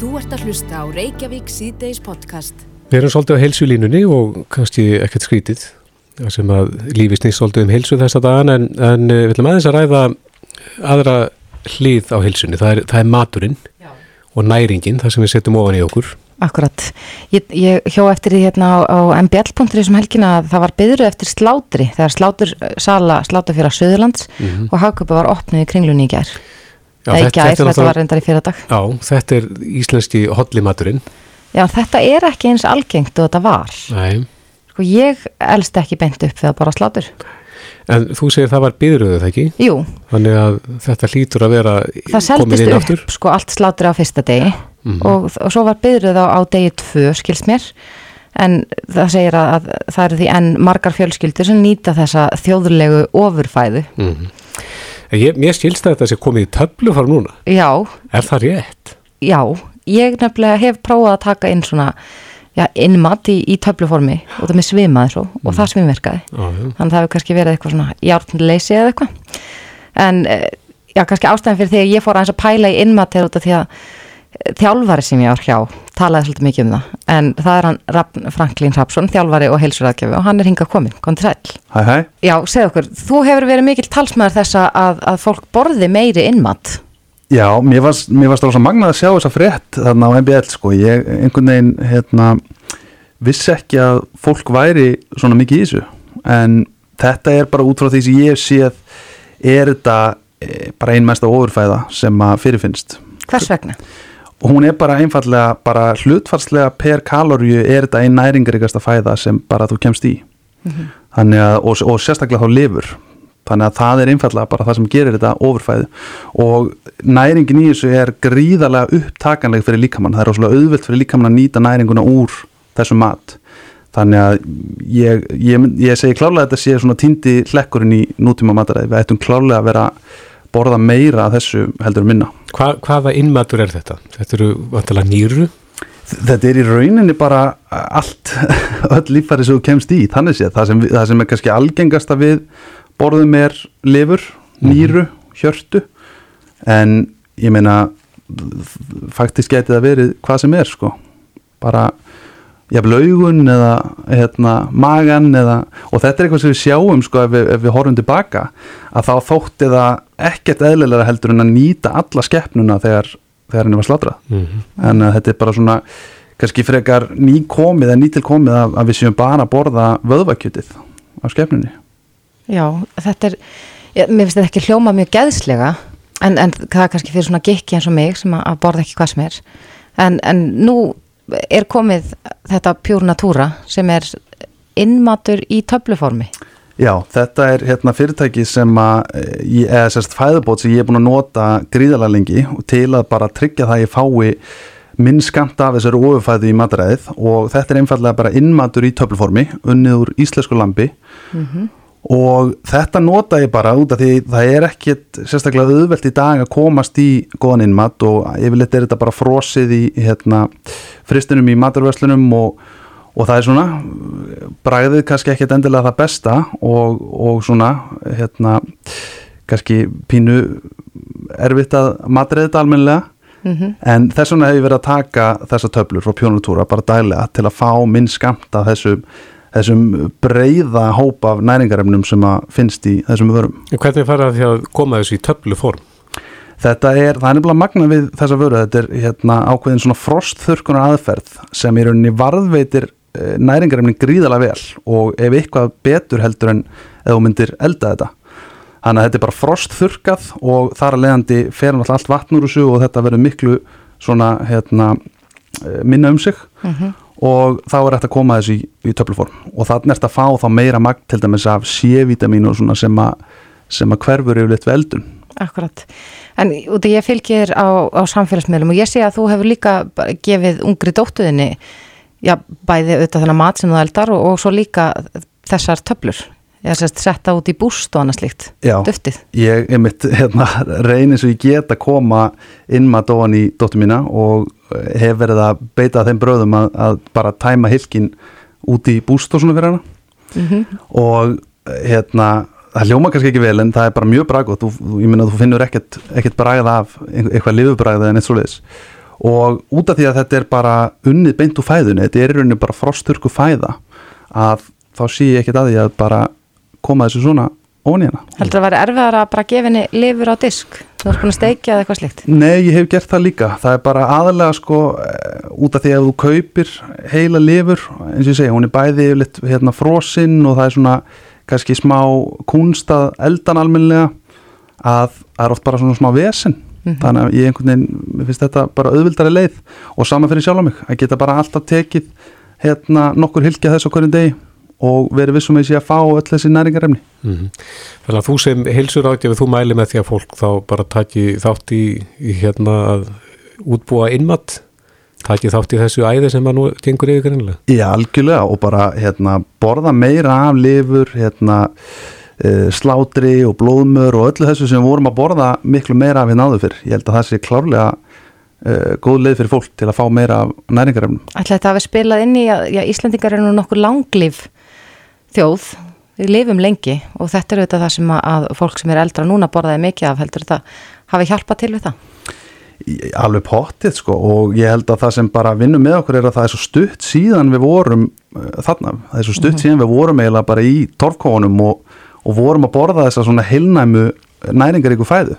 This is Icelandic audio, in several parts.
Þú ert að hlusta á Reykjavík síðdeis podcast. Við erum svolítið á heilsulínunni og kannski ekkert skrítið sem að lífi snýst svolítið um heilsu þessa dagan en, en eh, við ætlum aðeins að ræða aðra hlið á heilsunni, það er, það er maturinn Já. og næringin, það sem við setjum ofan í okkur. Akkurat. Ég, ég hjó eftir því hérna á, á mbl.ri sem helgina að það var byðru eftir slátri, þegar slátur sala slátur fyrir að Suðurlands mm -hmm. og hagköpa var opnið í kringlunni í gerð. Já, Nei, þetta, gær, þetta, þetta var reyndar í fyrir dag. Já, þetta er íslenski hotlimaturinn. Já, þetta er ekki eins algengt og þetta var. Nei. Sko ég elst ekki beint upp þegar bara slátur. En þú segir það var byðruðu það ekki? Jú. Þannig að þetta hlýtur að vera komin inn aftur? Það seldist upp sko allt slátur á fyrsta degi mm -hmm. og, og svo var byðruð á, á degi tvö skilst mér en það segir að, að það eru því enn margar fjölskyldur sem nýta þessa þjóðulegu ofurfæðu. Mm -hmm. Ég, mér skilst að þetta sé komið í töflu fara núna. Já. Er það rétt? Já, ég nefnilega hef prófað að taka inn svona já, innmat í, í töfluformi og það með svimaði svo mm. og það svimverkaði. Ah, Þannig að það hefur kannski verið eitthvað svona hjárnleysi eða eitthvað. En já, kannski ástæðan fyrir því að ég fór aðeins að pæla í innmat er út af því að þjálfari sem ég var hjá talaði svolítið mikið um það en það er hann Raffn Franklín Rapsson þjálfari og heilsuræðgjöfi og hann er hingað komin kontra sæl. Hæ hæ. Já, segð okkur, þú hefur verið mikil talsmaður þess að, að fólk borði meiri innmat. Já, mér varst, alveg magnað að sjá þessa frétt þarna á MBL sko, ég einhvern veginn hérna vissi ekki að fólk væri svona mikið í þessu en þetta er bara út frá því sem ég séð er þetta e, bara einmesta ofurfæða sem að fyrirfinnst. Hvers vegna? og hún er bara einfallega bara hlutfarslega per kaloríu er þetta einn næringaríkasta fæða sem bara þú kemst í. Mm -hmm. að, og, og sérstaklega þá lifur. Þannig að það er einfallega bara það sem gerir þetta ofurfæðu. Og næringin í þessu er gríðarlega upptakanleg fyrir líkamann, það er óslulega auðvilt fyrir líkamann að nýta næringuna úr þessu mat. Þannig að ég, ég, ég segi klálega að þetta sé svona týndi hlekkurinn í nútíma mataræði, við ættum klálega að vera borða meira að þessu heldur minna. Hva, hvaða innmatur er þetta? Þetta eru vantilega nýru? Þetta er í rauninni bara allt, öll lífæri sem þú kemst í, þannig séð. Það sem, það sem er kannski algengasta við borðum er lifur, mhm. nýru, hjörtu, en ég meina, faktiski getið að verið hvað sem er, sko. Bara jafnvel augun eða hérna, magan eða, og þetta er eitthvað sem við sjáum sko ef við, ef við horfum tilbaka að þá þótti það ekkert eðlilega heldur en að nýta alla skeppnuna þegar, þegar henni var slátrað mm -hmm. en að þetta er bara svona kannski frekar nýkomið eða nýtilkomið að, að við séum bara að borða vöðvakjötið á skeppnunni Já, þetta er, ég, mér finnst þetta ekki hljóma mjög geðslega en, en það er kannski fyrir svona gikki eins og mig sem að, að borða ekki hvað sem er. En, en nú er komið þetta Pure Natura sem er innmatur í töfluformi. Já, þetta er hérna, fyrirtæki sem að, eh, eða sérst fæðubót sem ég er búin að nota gríðalega lengi til að bara tryggja það ég fái minn skamt af þessari ofurfæðu í mataræðið. Og þetta er einfallega bara innmatur í töfluformi, unnið úr íslensku lambi. Mm -hmm og þetta nota ég bara út af því það er ekkit sérstaklega auðvelt í dag að komast í góðan innmat og yfirleitt er þetta bara frosið í hérna, fristunum í maturvöslunum og, og það er svona bræðið kannski ekkit endilega það besta og, og svona hérna kannski pínu erfitt að matriða þetta almenlega mm -hmm. en þess vegna hefur ég verið að taka þessa töflur frá pjónutúra bara dælega til að fá minn skamt af þessum þessum breyða hópa af næringarefnum sem að finnst í þessum vörum. Hvernig fara því að koma þessu í töflu form? Þetta er, það er nefnilega magna við þessa vöru, þetta er hérna, ákveðin svona frostþurkunar aðferð sem í rauninni varðveitir eh, næringarefnin gríðalega vel og ef eitthvað betur heldur en eða þú myndir elda þetta. Þannig að þetta er bara frostþurkað og þar að leiðandi fer náttúrulega allt vatn úr þessu og þetta verður miklu svona hérna, eh, minna um sig. Mm -hmm og þá er þetta að koma þessu í, í töfluform og þannig er þetta að fá þá meira magt til dæmis af svona sem sem að hverfur yfir litt veldun. Akkurat, en út af ég fylgir á, á samfélagsmiðlum og ég sé að þú hefur líka gefið ungri dóttuðinni, já bæði auðvitað þennan mat sem þú eldar og, og svo líka þessar töflur. Har sérst setta út í búst og annað slíkt, Já, duftið. ég er mitt hérna, reynir svo ég get að koma inn maður dóan í dóttu mína og hef verið að beita þeim bröðum að, að bara tæma hilkin út í búst og svona fyrir hana. Mm -hmm. og hérna það hljóma kannski ekki vel en það er bara mjög bragð og ég minna að þú finnur ekkert, ekkert bragð af eitthvað lifubræð eða neitt svo leiðis og út af því að þetta er bara unnið beint úr fæðunni, þetta er rauninni bara frosturku fæða að þá sé ég ekkert að því að bara koma þessu svona hana. Heldur það að vera erfiðar að bara gefa henni lifur á disk? Þú ert búin að steikja eða eitthvað slikt? Nei, ég hef gert það líka. Það er bara aðalega sko eh, út af því að þú kaupir heila lifur, eins og ég segja, hún er bæði yfirleitt hérna frosinn og það er svona kannski smá kunstað eldan almennilega að það er oft bara svona smá vesen. Mm -hmm. Þannig að ég einhvern veginn, finnst þetta bara auðvildari leið og saman fyrir sjálf á mig að geta bara alltaf tekið hérna nokkur hilkja þess okkur en degi og verið vissum að ég sé að fá öll þessi næringarefni. Mm -hmm. Þannig að þú sem hilsur áttið þú mæli með því að fólk þá bara taki þátt í, í hérna að útbúa innmatt taki þátt í þessu æði sem að nú gengur yfir kannilega. Já, algjörlega og bara hérna borða meira af lifur, hérna uh, slátri og blóðmör og öllu þessu sem vorum að borða miklu meira af hérna áður fyrr. Ég held að það sé klárlega Uh, góð leið fyrir fólk til að fá meira næringarefnum. Ætla þetta að við spilað inn í að Íslandingar eru nú nokkur langlif þjóð, við lifum lengi og þetta er auðvitað það sem að, fólk sem er eldra núna borðaði mikið af heldur þetta hafi hjálpað til við það? Alveg pottið sko og ég held að það sem bara vinnum með okkur er að það er svo stutt síðan við vorum uh, þarna, það er svo stutt mm -hmm. síðan við vorum eiginlega bara í torfkónum og, og vorum að borða þess að svona heilnæmu næringaríku fæðu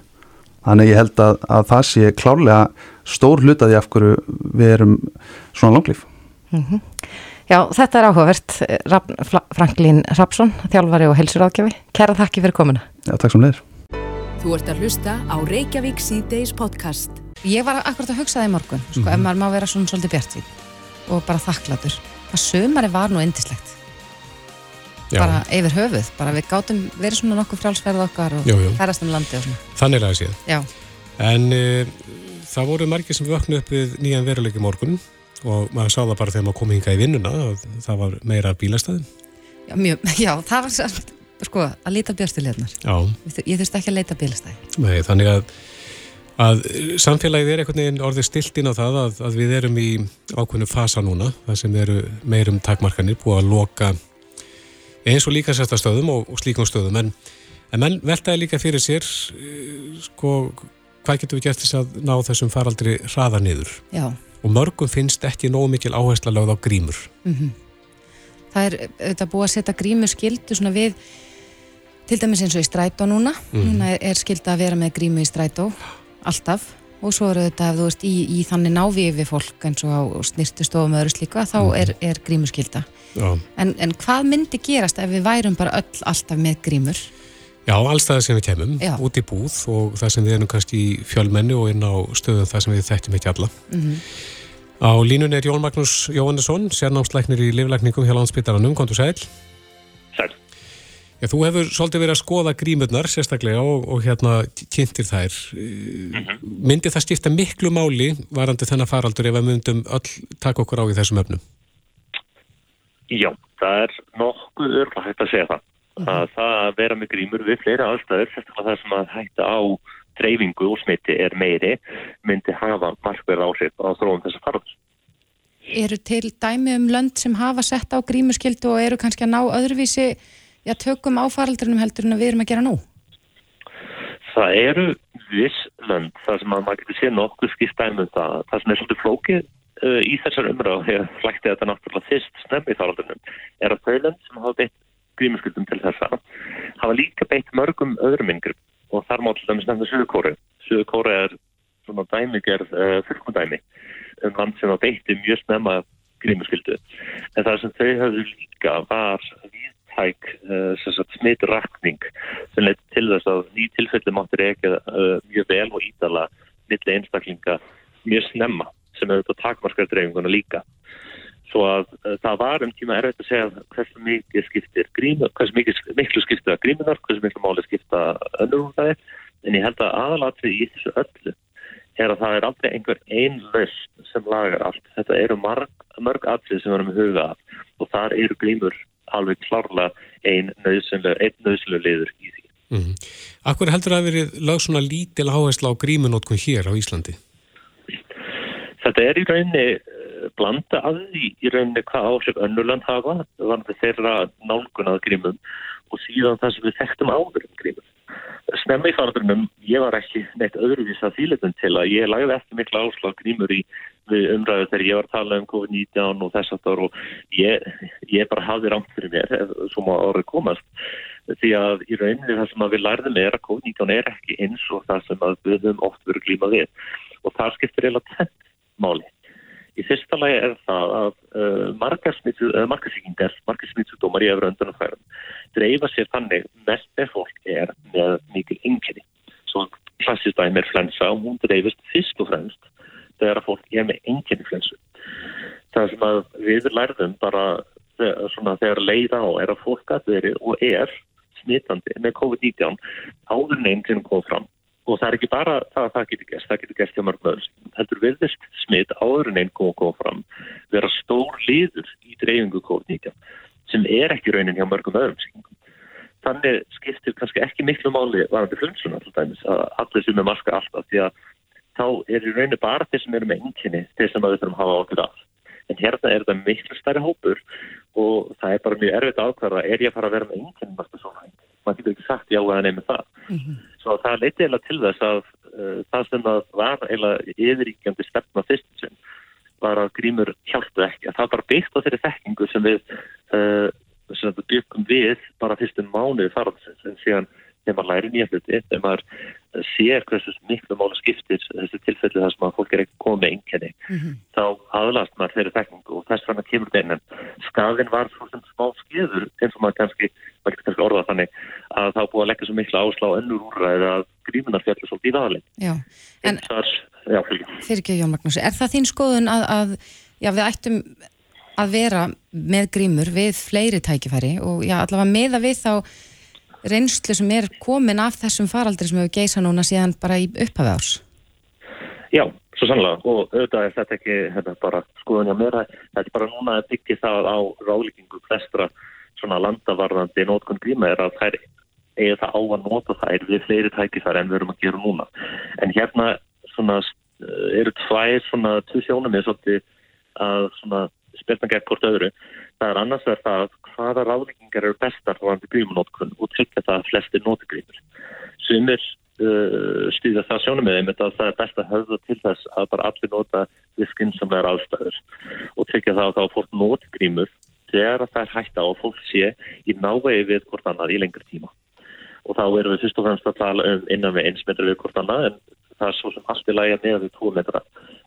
þannig ég held að, að það sé klárlega stór hlutaði af hverju við erum svona langlýf mm -hmm. Já, þetta er áhugavert. Franklín Rapsson, þjálfari og helsuráðgjafi. Kæra þakki fyrir komuna. Já, takk sem leir. Þú ert að hlusta á Reykjavík C-Days podcast. Ég var akkurat að hugsa það í morgun, sko, mm -hmm. ef maður má vera svona svolítið bjartvíð og bara þakklatur. Að sömari var nú endislegt. Já. Bara yfir höfuð, bara við gátum verið svona nokkuð frálsverð okkar og færast um landi og svona. Þannig er það að séð. Já. En e, það voru margir sem vöknu upp við nýjan veruleiki morgun og maður sá það bara þegar maður kom hinga í vinnuna það var meira bílastæðin Já, mjög, já það var samt sko, að leita björnstiljarnar ég þurfti ekki að leita bílastæði. Nei, þannig að, að samfélagið er einhvern veginn orðið stilt inn á það að, að við erum í ákveðinu fasa núna það sem eru meirum takmarkanir búið að loka eins og líka sérstastöðum og, og slíkum stöðum. En, en menn veltaði líka fyrir sér eh, sko, hvað getur við gert þess að ná þessum faraldri hraða niður Já og mörgum finnst ekki nógu mikil áhersla lögð á grímur. Mm -hmm. Það er auðvitað búið að setja grímur skildu svona við, til dæmis eins og í strætó núna, mm -hmm. núna er, skilda að vera með grímu í strætó, alltaf, og svo eru þetta, ef þú veist, í, í þannig návi við fólk eins og á snirtustofum öðru slíka, þá mm -hmm. er, er grímur skilda. En, en hvað myndi gerast ef við værum bara öll alltaf með grímur? Já, allstað sem við kemum, Já. út í búð og það sem við erum kannski í fjölmennu og inn á stöðum það sem við þekktum ekki alla. Mm -hmm. Á línun er Jón Magnús Jóhannesson, sérnámsleiknir í liflækningum hjá landsbytaranum, kontur sæl. Sæl. Já, þú hefur svolítið verið að skoða grímurnar sérstaklega og, og hérna kynntir þær. Mm -hmm. Myndi það skipta miklu máli varandi þennan faraldur ef við myndum öll taka okkur á í þessum öfnum? Já, það er nokkuð örla hægt að segja það að það að vera með grímur við fleira aðstæður, sérstaklega það sem að hætta á dreifingu og smitti er meiri, myndi hafa markverð áhrif á þróun þess að farað. Eru til dæmi um lönd sem hafa sett á grímuskildu og eru kannski að ná öðruvísi já, tökum áfaraldrinum heldur en við erum að gera nú? Það eru viss lönd, það sem að maður getur séð nokkuð skipt dæmi um það, það sem er svolítið flókið uh, í þessar umræðu, þegar flækti þetta náttúrulega fyrst snemmi faraldrinum, er að þau lönd sem hafa beitt grímuskuldum til þessa. Hafa líka beitt mörgum öðrum yngri og þar má til dæmis nefna Suðukóri Suðukóri er svona dæmigerð uh, eh, fullkondæmi um land sem hafa beitti mjög snemma grímuskyldu. En það sem þau hafðu líka var viðtæk uh, smitrakning sem leitt til þess að ný tilfelli máttur ekki uh, mjög vel og ídala milli einstaklinga mjög snemma sem hefur þetta takmarskar dreifinguna líka Svo að uh, það var um tíma erfitt að segja hversu mikið skiptir grímur, hversu mikið, miklu skiptir að grímunar, hversu miklu máli skipta önnur úr það er. En ég held að aðalatrið í þessu öllu er að það er aldrei einhver einn löst sem lagar allt. Þetta eru marg, mörg atrið sem hugað af og þar eru grímur alveg klarlega einn nöðsynlega liður í því. Mm -hmm. Akkur heldur að verið lag svona lítil áhersla á grímunótkun hér á Íslandi? Þetta er í rauninni blanda að því í rauninni hvað áhrif önnurland hafa að þeirra nálgun að grímum og síðan það sem við þekktum áður um grímum snemma í farðunum, ég var ekki neitt öðruvís að þýletum til að ég lagði eftir mikla áslag grímur í umræðu þegar ég var að tala um COVID-19 og þess aftar og ég, ég bara hafði rámt fyrir mér sem á árið komast. Því að í rauninni það sem við lærðum er að COVID-19 er ekki eins og það sem við höfum oft verið glímað við. Og það skiptir eiginlega tett máli. Í fyrsta lagi er það að uh, margasíkingar, margasíkingsúdómar í öfru öndunarfærum dreifa sér þannig mest ef fólk er með mikil yngjörni. Svo klassist dæmi er flensa og hún dreifist fyrst og fremst þegar fólk er með yngjörni flensu. Það sem við lærðum bara svona, þegar leiða á er að fólk að veri og er smittandi með COVID-19 áður neinn sem kom fram og það er ekki bara það að það getur gæst, það getur gæst hjá mörgum öðrum. Heldur viðvist smitt áður neinn kom, kom fram vera stór liður í dreifingu COVID-19 sem er ekki raunin hjá mörgum öðrum þannig skiptir kannski ekki miklu máli varandi flunnsuna að allir sem er maska alltaf því að þá er í rauninu bara þeir sem eru með enginni þeir sem að við þurfum að hafa ákveð af. En hérna er þetta miklu stærri hópur og það er bara mjög erfitt ákvæða er ég að fara að vera með enginn maður getur ekki sagt já eða nefnir það mm -hmm. svo það leiti eiginlega til þess að uh, það sem að var eiginlega yfiríkjandi stefna fyrst sem var að grímur hjálpu ekki að það bara byggt á þeirri þekkingu sem við uh, sem byggum við bara fyrstum mánuði farðsins en síðan þegar maður læri nýja hluti, þegar maður sér hversu miklu málu skiptir þessi tilfelli þar sem að fólk er ekki komið með einkenni, mm -hmm. þá aðlast maður þeirri þekkingu og þess vegna kemur en skafin var svona smá skiður eins og maður kannski, maður getur kannski orðað þannig að þá búið að leggja svo miklu áslá önnur úrræði að grímunar fjallir svolítið í vaðalinn. Já, en fyrir ekki Jón Magnús, er það þín skoðun að, að já, við ættum að vera með grímur við fleiri tækifæri og já, allavega meða við þá reynslu sem er komin af þessum faraldri sem hefur geisa núna síðan bara í upphafi árs? Já, svo sannlega. Og auðvitað er þetta ekki hérna, bara skoðun hjá mér þetta er bara núna að byggja það á ráleikingu flestra svona landavarðandi nótkunn gríma er að þær eða það á að nota þær við fleiri tækifæri en við erum að gera núna. En hérna svona eru tvær svona tvu sjónum er svolítið að svona spilna gegn hvort öðru. Það er annars verð það hvaða ráðleggingar eru bestar hvaðandi grímunótkun og tryggja það að flestir nótigrímur. Sumir uh, stýða það sjónum með þeim að það er best að höfða til þess að bara allir nota viskinn sem er aðstæður og tryggja það að þá fórt nótigrímur þegar það er á að fólk sé í návegi við hvort annað í lengur tíma. Og þá erum við fyrst og fremst að tala um innan við eins metri við hvort annað en það er svo sem allt er lægja með við 2 metra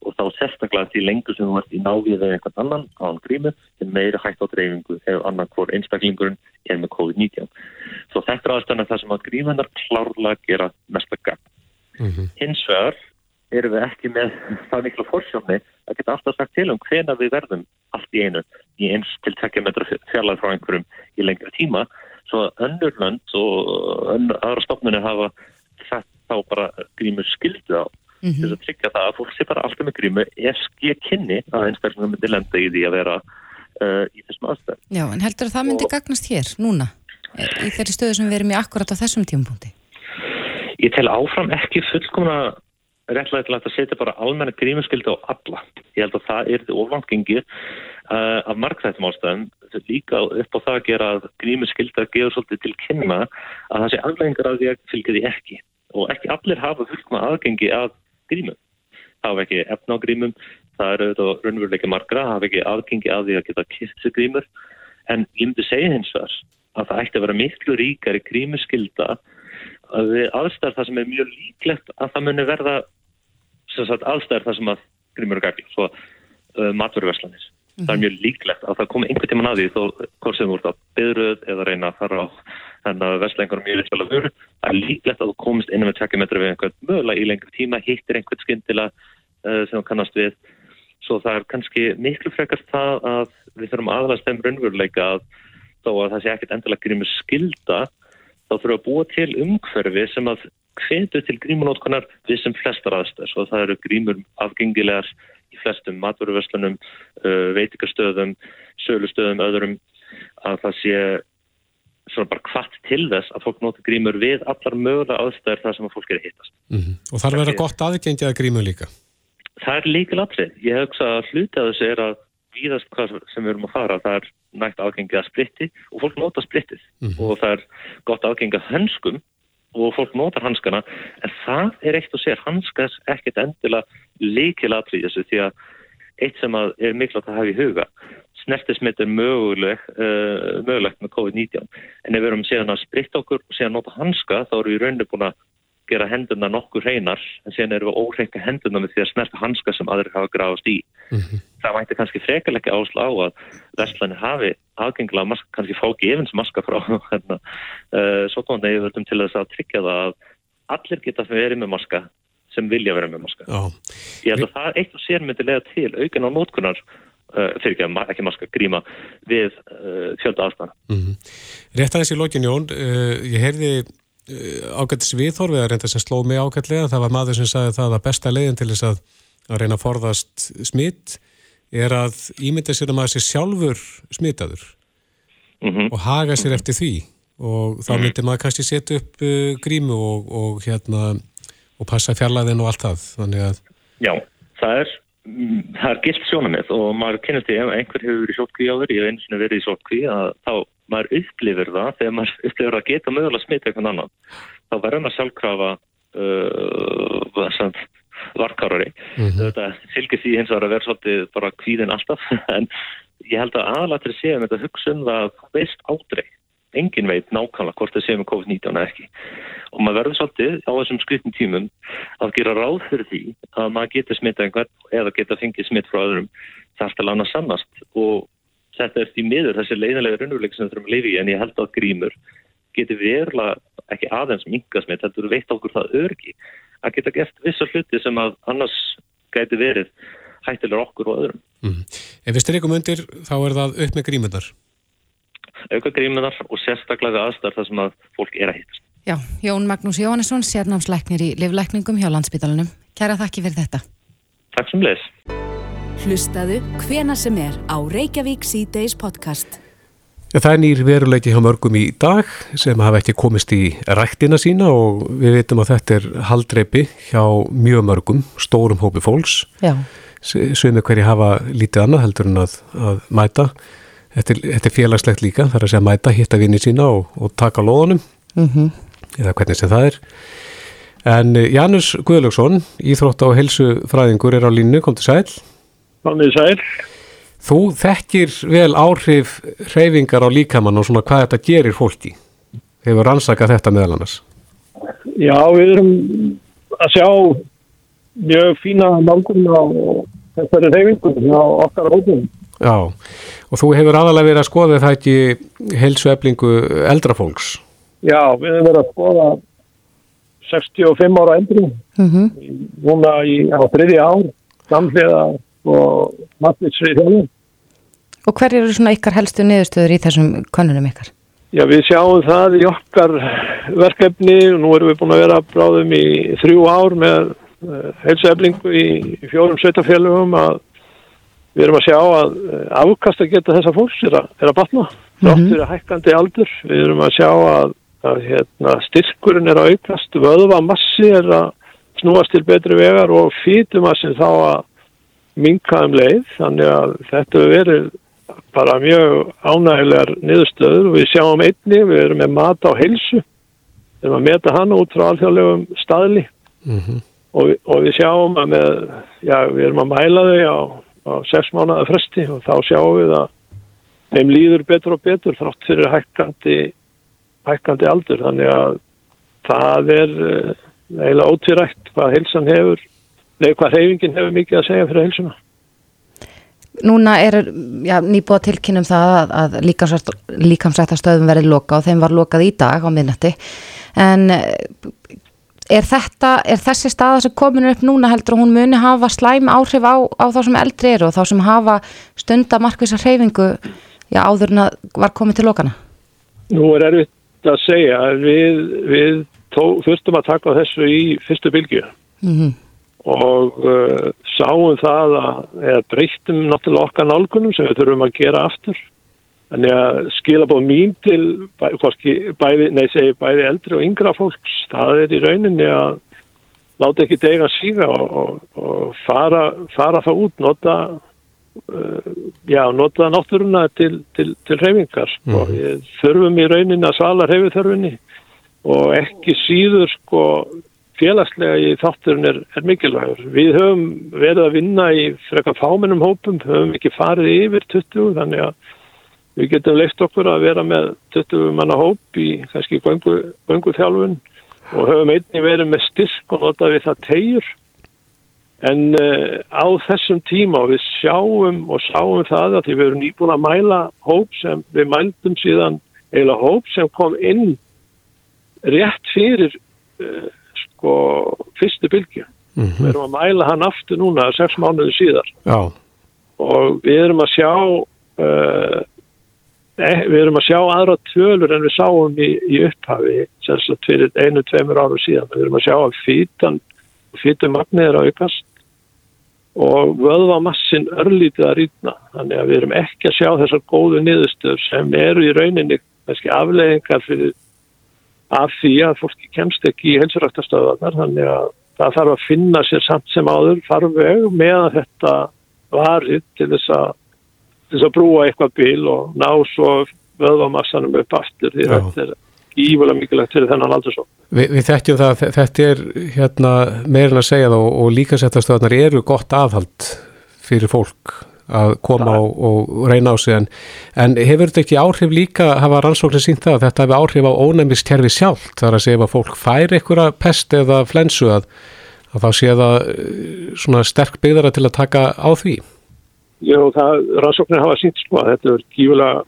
og þá sérstaklega því lengur sem þú ert í návið eða einhvern annan á hann grímu er meira hægt á dreifingu ef annan hvort einstaklingurinn er með COVID-19. Svo þetta er aðstæðan það sem að grímunar klárlega gera mest að gang. Mm -hmm. Hins vegar erum við ekki með það miklu fórsjónni að geta alltaf sagt til um hvena við verðum allt í einu í eins til tekja metra fjarlæð frá einhverjum í lengri tíma svo önnur lönd og önnur aðra stofnunni hafa þá bara grímur skildu á mm -hmm. þess að tryggja það að fólk sé bara alltaf með grímu ef skil kynni að einstaklega myndi lenda í því að vera uh, í þessum aðstæð. Já, en heldur að það myndi og... gagnast hér, núna, í þeirri stöðu sem við erum í akkurat á þessum tímpunkti? Ég tel áfram ekki fullkomna réttlega að setja bara almenna grímuskildu á alla. Ég held að það er því ofangengið uh, af markþættum ástæðum líka upp á það að gera að grímuskildu að gefa svolítið til kynna að það sé afleggingar af því að fylgja því ekki og ekki allir hafa fullkoma aðgengi að grímum. Hafa ekki efna á grímum, það eru auðvitað raunveruleika margra, hafa ekki aðgengi að því að geta sig grímur. En ég myndi segja hins vegar að það ætti að vera miklu ríkari grímuskylda að við aðstæðar það sem er mjög líklegt að það muni verða aðstæðar það sem að grímur er gæti, svo uh, matverðverslanir. Mm -hmm. Það er mjög líklegt að það komi einhvern tíman að því þó hvort sem þú ert að byðruð eða reyna að fara á þannig að vestlengur mjög litla vöru. Það er líklegt að þú komist innan með tvekkjumetra við einhvern mögulega í lengri tíma, hittir einhvern skindila uh, sem þú kannast við. Svo það er kannski miklu frekast það að við þurfum aðlæst þeim raunveruleika að þó að það sé ekkert endilega grímur skilda, þá þurfum að búa til umhverfi sem að hvetu til grímunótkonar við sem flestar aðstæðs og það eru grímur afgengilegar í flestum maturverslunum, uh, veitikastöðum, sölustöðum, öðrum að það sé svona bara hvart til þess að fólk noti grímur við allar mögulega aðstæður þar sem að fólk er að hittast. Mm -hmm. Og þar verður gott aðgengið að grímur líka? Það er líka latrið. Ég hugsa að hluti að þessu er að víðast hvað sem við erum að fara, það er nægt aðgengið að splitti og fólk nota splittið mm -hmm. og það er gott aðgengið að hönskum og fólk notar hanskana en það er eitt og sér hanskas ekkert endilega líkilatrið þessu því að eitt sem er mikilvægt að hafa í huga. Snertismitt er möguleg, uh, mögulegt með COVID-19. En ef við erum síðan að spritta okkur og síðan nota hanska þá erum við rauninu búin að gera hendurna nokkur hreinar. En síðan erum við óhreinka hendurna með því að snerta hanska sem aðrir hafa gráðast í. Mm -hmm. Það mætti kannski frekarleiki ásla á að Vestlæni hafi aðgengilega maska, kannski fá gefins maska frá hérna, uh, svo tóna ég völdum til þess að tryggja það að allir geta verið með maska sem vilja vera með maska. Já. Ég held að það eitt og sér myndi lega til aukin á nótkunar uh, fyrir ekki, ekki maska gríma við uh, fjölda aðstæðan. Mm -hmm. Rétt aðeins í lókin Jón, uh, ég heyrði Eh, ágættis viðhorfið að reynda sem sló mig ágætlega. Það var maður sem sagði það að besta leiðin til þess að, að reyna að forðast smitt er að ímynda sér að maður sé sjálfur smittaður mm -hmm. og haga sér eftir því og þá mhm. myndir maður kannski setja upp uh, grímu og, og hérna og passa fjarlæðin og allt það. Að... Já, það er það er gilt sjónamið og maður kennast því ef einhver hefur verið sótkví áður, ég hef eins og verið í sótkví að þá maður upplifir það þegar maður upplifir að geta mögulega smita eitthvað annan þá verður maður sjálfkrafa uh, varkarari mm -hmm. þetta fylgir því hins að vera svolítið bara kvíðin alltaf en ég held að aðalatir séum þetta hugsun um það veist ádrei engin veit nákvæmlega hvort það séum með COVID-19 eða ekki og maður verður svolítið á þessum skrifnum tímum að gera ráð fyrir því að maður getur smittað einhvern eða geta fengið smitt frá öðrum þarf til að lána sannast og þetta er því miður þessi leiðanlega raunveruleik sem við þurfum að lifi í en ég held að grímur getur verulega ekki aðeins mingasmitt, þetta veit okkur það örgi að geta gert vissar hluti sem að annars gæti verið hættilega okkur og öðrum. Mm. Ef við styrjum undir þá er það upp með grímundar? Auka grímundar og sérstaklega aðstæðar þar sem að fólk er að hittast. Já, Jón Magnús Jóhannesson, sérnámsleiknir í Livleikningum hjá landsbytalanum. Kæra þakki fyrir þetta. Takk sem leis. Hlustaðu hvena sem er á Reykjavík C-Days podcast. Það er nýr veruleiki hjá mörgum í dag sem hafa ekki komist í rættina sína og við veitum að þetta er haldreipi hjá mjög mörgum, stórum hópi fólks. Sveinu hverji hafa lítið annað heldur en að, að mæta. Þetta er, þetta er félagslegt líka, það er að segja mæta, hitta vinni sína og, og taka loðunum, mm -hmm. eða hvernig sem það er. En eh, Janus Guðlöksson, íþrótt á helsufræðingur er á línu, kom til sæl. Mannið sæl. Þú þekkir vel áhrif hreyfingar á líkamann og svona hvað þetta gerir fólki. Hefur rannsakað þetta meðal annars? Já, við erum að sjá mjög fína nálgum á þessari hreyfingu á okkar hóðum. Já, og þú hefur aðalega verið að skoða það ekki helsu eflingu eldrafólks? Já, við hefur verið að skoða 65 ára eldri, mm -hmm. núna í, á þriði ár, samlega og matnitsrið þjóðum. Og hver eru svona ykkar helstu niðurstöður í þessum konunum ykkar? Já, við sjáum það í okkar verkefni og nú erum við búin að vera bráðum í þrjú ár með uh, heilsueflingu í, í fjórum sveitafélagum að við erum að sjá að uh, afkast að geta þessa fólks er að, er að batna. Þáttur mm -hmm. er hækkandi aldur. Við erum að sjá að, að hérna, styrkurinn er að aukast, vöðvamassi er að snúast til betri vegar og fýtumassin þá að minkaðum leið þannig að þetta verið bara mjög ánægilegar niðurstöður og við sjáum einni, við erum með mat á heilsu, við erum að meta hann út frá alþjóðlegum staðli mm -hmm. og, og við sjáum að með, já, við erum að mæla þau á, á sex mánuða fresti og þá sjáum við að þeim líður betur og betur þrátt fyrir hækkandi, hækkandi aldur þannig að það er eh, eiginlega ótvirægt hvað heilsan hefur Nei, hvað reyfingin hefur mikið að segja fyrir helsuna. Núna er já, nýbúið að tilkynum það að, að líkamsrættastöðum verið loka og þeim var lokað í dag á minnati en eh, er þetta, er þessi staða sem komin upp núna heldur og hún muni hafa slæm áhrif á, á þá sem eldri eru og þá sem hafa stundamarkvisa reyfingu já, áður en að var komið til lokana? Nú er erfitt að segja við, við tó, fyrstum að taka þessu í fyrstu bylgu. Mhm. Mm og uh, sáum það að breytum náttúrulega okkar nálgunum sem við þurfum að gera aftur þannig að skila búið mín til bæ, bæði, nei segi bæði eldri og yngra fólks, það er í rauninni að láta ekki dega síga og, og, og fara, fara það út, nota uh, já, nota náttúruna til, til, til reyfingar mm -hmm. þurfum í rauninni að sala reyfithörfunni og ekki síður sko félagslega í þátturinn er, er mikilvægur. Við höfum verið að vinna í frekar fámennum hópum, höfum ekki farið yfir 20 þannig að við getum leift okkur að vera með 20 manna hóp í kannski göngu, göngu þjálfun og höfum einni verið með styrk og nota við það tegjur en uh, á þessum tíma og við sjáum og sáum það að því við erum nýbúin að mæla hóp sem við mældum síðan eila hóp sem kom inn rétt fyrir uh, sko fyrstu bylgju. Mm -hmm. Við erum að mæla hann aftur núna sex mánuði síðar Já. og við erum að sjá uh, við erum að sjá aðra tölur en við sáum í, í upphafi sérstaklega fyrir einu, tveimur áru síðan. Við erum að sjá að fýtan fýtumagnir er að aukast og vöðvamassin örlítið að rýtna. Þannig að við erum ekki að sjá þessar góðu niðurstöður sem eru í rauninni kannski afleggingar fyrir af því að fólki kemst ekki í helsurættastöðarnar þannig að það þarf að finna sér samt sem áður farveg með að þetta varið til þess að, til þess að brúa eitthvað bíl og ná svo vöðvamassanum upp aftur því þetta er ívulega mikilvægt fyrir þennan aldur svo. Vi, við þekkjum það að þetta er hérna, meirin að segja þá og líka settastöðarnar eru gott aðhald fyrir fólk að koma og, og reyna á sig en, en hefur þetta ekki áhrif líka hafa rannsóknir sínt það að þetta hefur áhrif á ónæmiskerfi sjálf þar að segja að fólk fær einhverja pest eða flensu að, að þá sé það eh, svona sterk byggðara til að taka á því Já, það rannsóknir hafa sínt sko að þetta er gífulega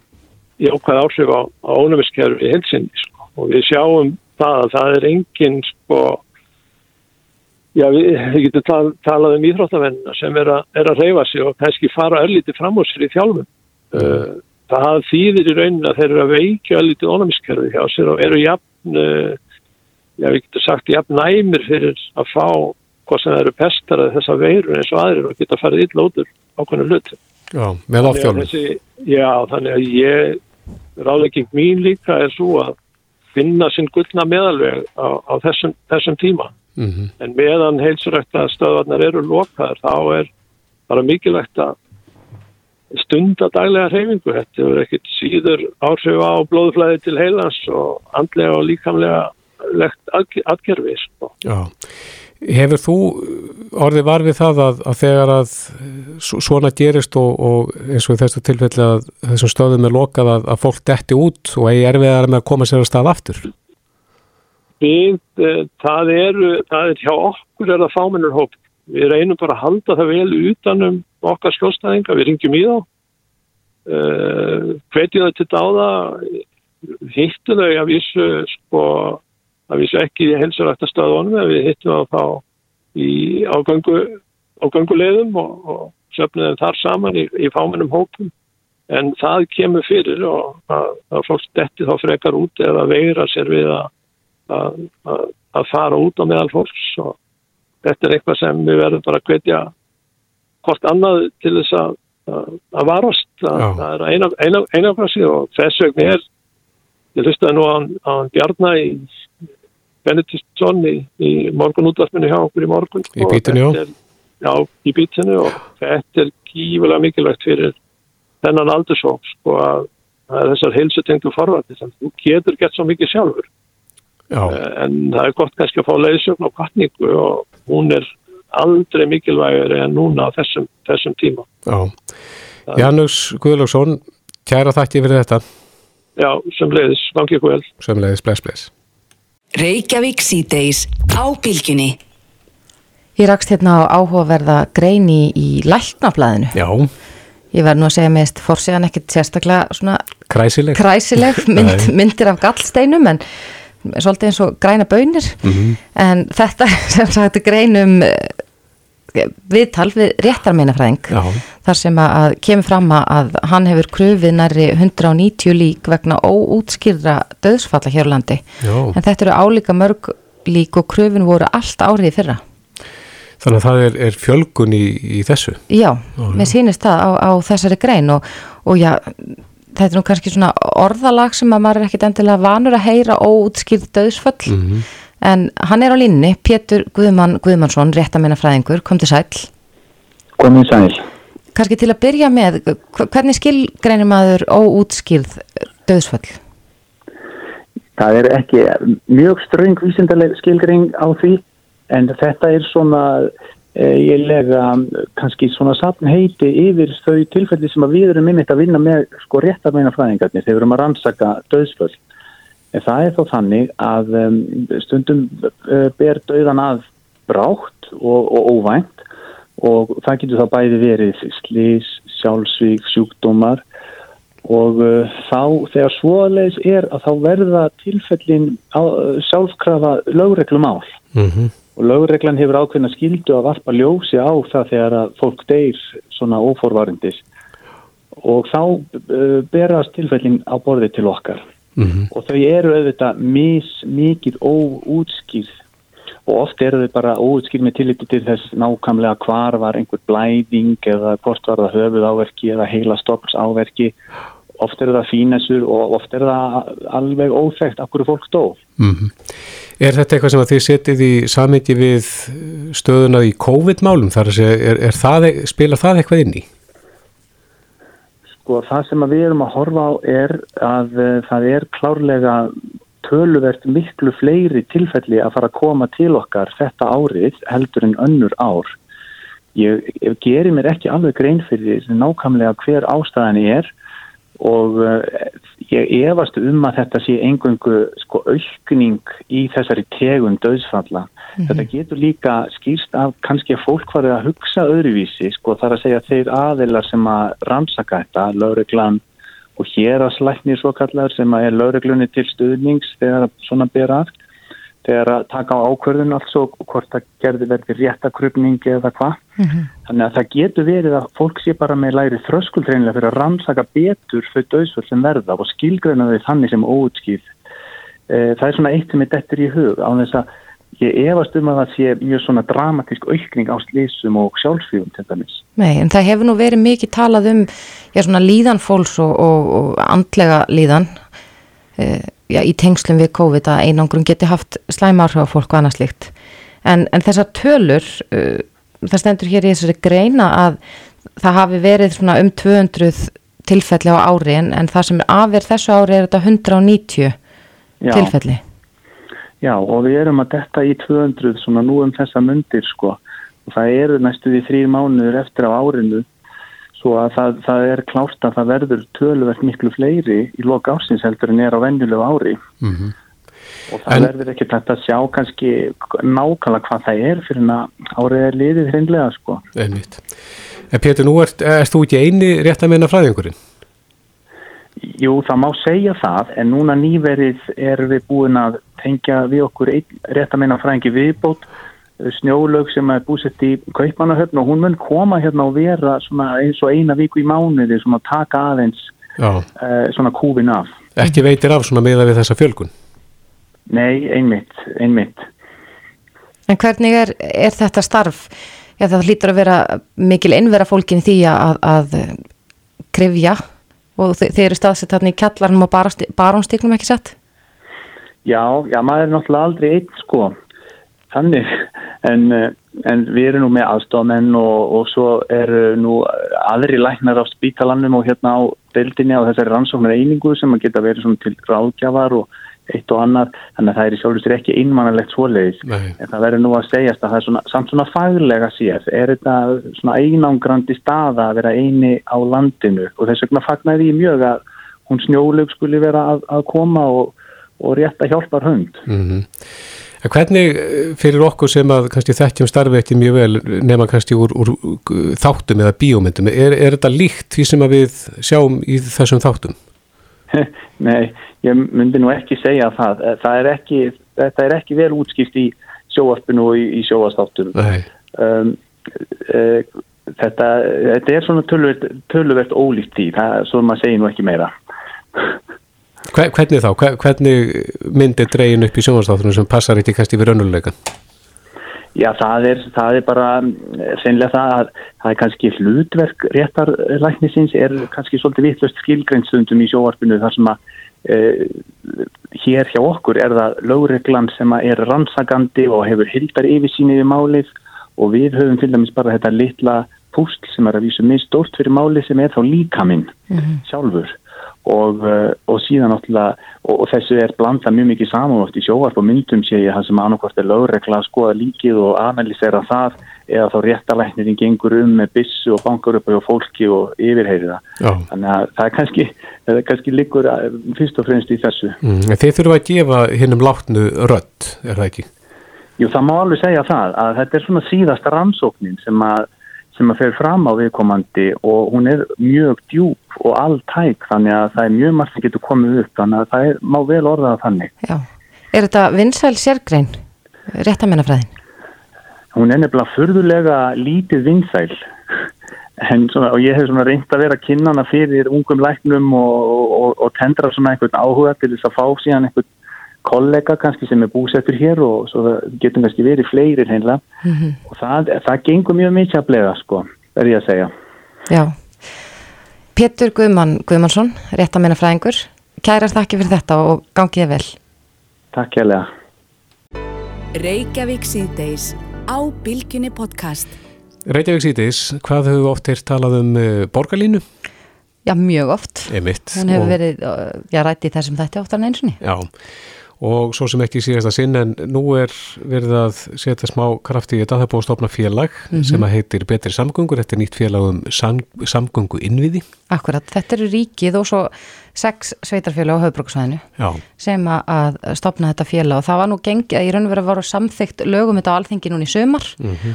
jákvæð áhrif á, á ónæmiskerfi helsinni sko og við sjáum það að það er engin sko Já, við, við getum tal, talað um íþróttavennina sem er, a, er að reyfa sig og kannski fara öllítið fram á sér í þjálfum. Mm. Uh, það þýðir í raunin að þeir eru að veikja öllítið ónæmiskerfi hjá sér og eru jafn, uh, já við getum sagt jafn næmir fyrir að fá hvað sem eru pestar að þessa veirun eins og aðrir og geta farið illa út úr ákveðinu hluti. Já, með áfjálfum. Já, þannig að ég, ráðlegging mín líka er svo að finna sinn gullna meðalveg á, á þessum, þessum tíma. Mm -hmm. En meðan heilsurækta stöðvarnar eru lokaðar þá er bara mikilvægt að stunda daglega hreyfingu. Þetta er ekkit síður áhrif á blóðflæði til heilans og andlega og líkamlega legt aðgerfi. Sko. Já. Hefur þú orðið varfið það að, að þegar að svona gerist og, og eins og í þessu tilfelli að þessum stöðum er lokað að, að fólk detti út og eigi erfiðar með að koma sér að stað aftur? Við, eh, það er, það er hjá okkur er það fáminnur hóp. Við reynum bara að halda það vel utanum okkar skjóstæðinga, við ringjum í þá, uh, hvetjum það til dáða, hittum þau að vísu, sko, að vísu ekki í helsurættastöðunum, við hittum það þá í, á, gangu, á gangulegðum og, og söfnum þeim þar saman í, í fáminnum hópum. En það kemur fyrir og að, að fólk detti þá frekar út eða veira sér við að að fara út á meðal fólks. Og þetta er eitthvað sem við verðum bara að hvetja hvort annað til þess að, að varast. Að það er eina, eina, einafrasi og þess vegna er ég hlustaði nú á Bjarnar í Benediktsson í, í morgunútvarpinu hjá okkur í morgun í bítinu er, já, í bítinu og þetta er kífilega mikilvægt fyrir þennan aldursók sko að, þessar heilsutengtu forvartir þú getur gett svo mikið sjálfur Já. Eh, en það er gott kannski að fá leiðsögn á kvartningu og hún er aldrei mikilvægari en núna á þessum, þessum tíma. Já. Janus Guðlóksson, kæra þætti fyrir þetta. Já, sem leiðis, vangi guðel. Sem leiðis, bless, bless. Reykjavík síðdeis á bylginni. Ég rakst hérna á áhugaverða greini í læknaflæðinu. Já. Ég verð nú að segja meðist fórsíðan ekkert sérstaklega svona kræsileg, kræsileg mynd, myndir af gallsteinum en svolítið eins og græna bönir mm -hmm. en þetta sem sagt greinum viðtal við réttarmeinafræðing þar sem að kemur fram að hann hefur kröfið næri 190 lík vegna óútskýrra döðsfalla hér á landi. Já. en þetta eru álíka mörg lík og kröfin voru allt árið fyrra. Þannig að það er, er fjölgun í, í þessu? Já, mér sýnist það á, á þessari grein og, og já þetta er nú kannski svona orðalag sem að maður er ekkit endilega vanur að heyra óutskýrð döðsföll mm -hmm. En hann er á línni, Pétur Guðmann Guðmannsson, réttamennafræðingur, kom til sæl Kom til sæl Kannski til að byrja með, hvernig skilgreinir maður óutskýrð döðsföll? Það er ekki mjög ströng vísindaleg skilgring á því en þetta er svona eh, ég lega kannski svona sapn heiti yfir þau tilfelli sem við erum yfir að vinna með sko réttarmeina fræðingarnir þegar við erum að rannsaka döðsföll. En það er þó þannig að um, stundum uh, ber döðan að brátt og, og óvænt og það getur þá bæði verið slís, sjálfsvík, sjúkdómar og uh, þá þegar svoleis er að þá verða tilfellin á, uh, sjálfkrafa lögreglumál. Mm -hmm. og lögreglan hefur ákveðna skildu að varpa ljósi á það þegar að fólk deyr svona óforvarindis og þá uh, berast tilfellin á borði til okkar Mhm. og þau eru auðvitað mis, mikið óútskýrð og oft eru þau bara óútskýrð með tilliti til þess nákvæmlega hvar var einhver blæðing eða hvort var það höfuð áverki eða heila stopps áverki oft eru það fínessur og oft eru það alveg óþægt af hverju fólk dó Mhm. Er þetta eitthvað sem að þið setið í samhengi við stöðuna í COVID-málum? Þar að segja, er, er það, spila það eitthvað inn í? Sko það sem við erum að horfa á er að uh, það er klárlega töluvert miklu fleiri tilfelli að fara að koma til okkar þetta árið heldur en önnur ár. Ég, ég gerir mér ekki alveg grein fyrir nákvæmlega hver ástæðan er og uh, ég efast um að þetta sé engungu sko aukning í þessari tegund döðsfalla. Þetta getur líka skýrst af kannski að fólk farið að hugsa öðruvísi, sko þar að segja þeir aðilar sem að rannsaka þetta, lauruglan og hér að slæknir svo kallar sem að er lauruglunni til stuðnings þegar svona ber að, þegar að taka á ákvörðun alls og hvort það gerði verði réttakrupning eða hvað. Þannig að það getur verið að fólk sé bara með læri þröskuldreinlega fyrir að rannsaka betur þau döðsvöld sem verða og skilgreina þau þannig sem óutskýð. Það er svona eitt sem er dettur í hug á þess að ég efast um að það sé mjög svona dramatísk aukning á slísum og sjálfsvíðum til dæmis. Nei, en það hefur nú verið mikið talað um já, svona líðan fólks og, og, og andlega líðan e, já, í tengslum við COVID að einangrum geti haft slæma áhrif á fólk og annað slikt. En, en þessar tölur, e, það stendur hér í þessari greina að það hafi verið svona um 200 tilfelli á ári en, en það sem er afverð þessu ári er þetta 190 Já. tilfelli. Já, og við erum að detta í 200 svona nú um þessa myndir sko og það eru næstu því þrýr mánuður eftir á árinu svo að það, það er klárt að það verður töluvert miklu fleiri í loka ársins heldur en er á venjulegu ári Mhm. Og það En- verður ekki hægt að sjá kannski nákvæmlega hvað það er fyrir að árið er liðið hreinlega sko. Einmitt. En Pétur, nú ert, erst þú ekki eini rétt að meina fræðingurinn? Jú, það má segja það, en núna nýverið erum við búin að tengja við okkur einn, rétt að meina fræðingi viðbót, snjólaug sem er búsett í Kaupmannahöfn og hún mun koma hérna og vera eins og eina viku í mánuði svona taka aðeins uh, svona kúfin af. Ekki veitir af svona meða við þessa fjölgun? Nei, einmitt, einmitt. En hvernig er, er þetta starf? Já, það hlýtur að vera mikil innvera fólkin því að, að krifja og þe þeir eru staðsett þarna í kjallarnum og barónstiklum ekki sett? Já, já, maður er náttúrulega aldrei einn sko, þannig, en, eh, en við erum nú með aðstofmenn og, og svo eru nú aðri læknar á spítalannum og hérna á deildinni á þessari rannsóknar einingu sem að geta verið til ráðgjafar og eitt og annar, þannig að það er í sjálfur sér ekki einmannalegt svoleiðis, Nei. en það verður nú að segjast að það er svona, samt svona faglega séð, er þetta svona einangrandi staða að vera eini á landinu og þess vegna fagnaði ég mjög að hún snjólaug skuli vera að, að koma og, og rétt að hjálpa hund. Mm En hvernig eh, fyrir okkur sem að kannski þekkjum starfi ekki mjög vel nema kannski úr, úr uh, þáttum eða bíómyndum, er, er þetta líkt því sem við sjáum í þessum þáttum? Nei, ég myndi nú ekki segja það. það er ekki, þetta er ekki vel útskipt í sjóarpinu og í, í sjóastáttum. Nei. Um, uh, þetta, þetta er svona töluvert, töluvert ólíkt því, það, svo maður segir nú ekki meira. Hver, hvernig þá? Hver, hvernig myndir dregin upp í sjónvastáttunum sem passar ekki kannski við raunuleikan? Já, það er, það er bara sennilega það að það er kannski hlutverk réttarlæknisins er kannski svolítið vittlust skilgreinstundum í sjóarpinu þar sem að e, hér hjá okkur er það lögreglan sem er rannsakandi og hefur hildar yfirsýnið í málið og við höfum til dæmis bara þetta litla púsl sem er að vísu minn stórt fyrir málið sem er þá líkaminn sjálfur og, uh, og síðan náttúrulega og, og þessu er blanda mjög mikið samanvort í sjóvarp og myndum sé ég það sem annarkvort er lögregla að skoða líkið og analysera það eða þá réttalæknirinn gengur um með bissu og bankar upp á fólki og yfirheyri það. Já. Þannig að það er kannski, það er kannski líkur fyrst og fremst í þessu. Mm, þið þurfa að gefa hinnum látnu rödd, er það ekki? Jú, það má alveg segja það að þetta er svona síðasta rannsóknin sem að, sem að fer fram á viðkomandi og hún er mjög djúb og alltæk þannig að það er mjög margt sem getur komið upp þannig að það er, má vel orðaða þannig. Já. Er þetta vinsæl sérgrein, réttamennafræðin? hún er nefnilega fyrðulega lítið vinsæl svona, og ég hef reynd að vera kinnana fyrir ungum læknum og, og, og tendra svona einhvern áhuga til þess að fá síðan einhvern kollega kannski sem er búsettur hér og svo getum kannski verið fleiri hreinlega mm -hmm. og það, það gengur mjög mikið að blega sko, er ég að segja Já, Pétur Guðmann Guðmannsson, rétt að minna fræðingur kærar þakki fyrir þetta og gangið vel Takk kærlega Reykjavík síðdeis á Bilginni podcast. Reykjavík síðdeis, hvað hefur oft hér talað um uh, borgarlínu? Já, mjög oft. Emitt. Hún hefur og... verið, já, rætti þessum þetta oftar en einsunni. Já, og svo sem ekki síðast að sinn en nú er verið að setja smá kraft í þetta, það er búið að stopna félag mm -hmm. sem að heitir Betri samgöngur, þetta er nýtt félag um sam, samgöngu innviði. Akkurat, þetta eru ríkið og svo sex sveitarfélag á höfbruksvæðinu sem að stopna þetta félag og það var nú gengið að í raun og verið að voru samþygt lögum þetta á alþengi núni í sömar mm -hmm.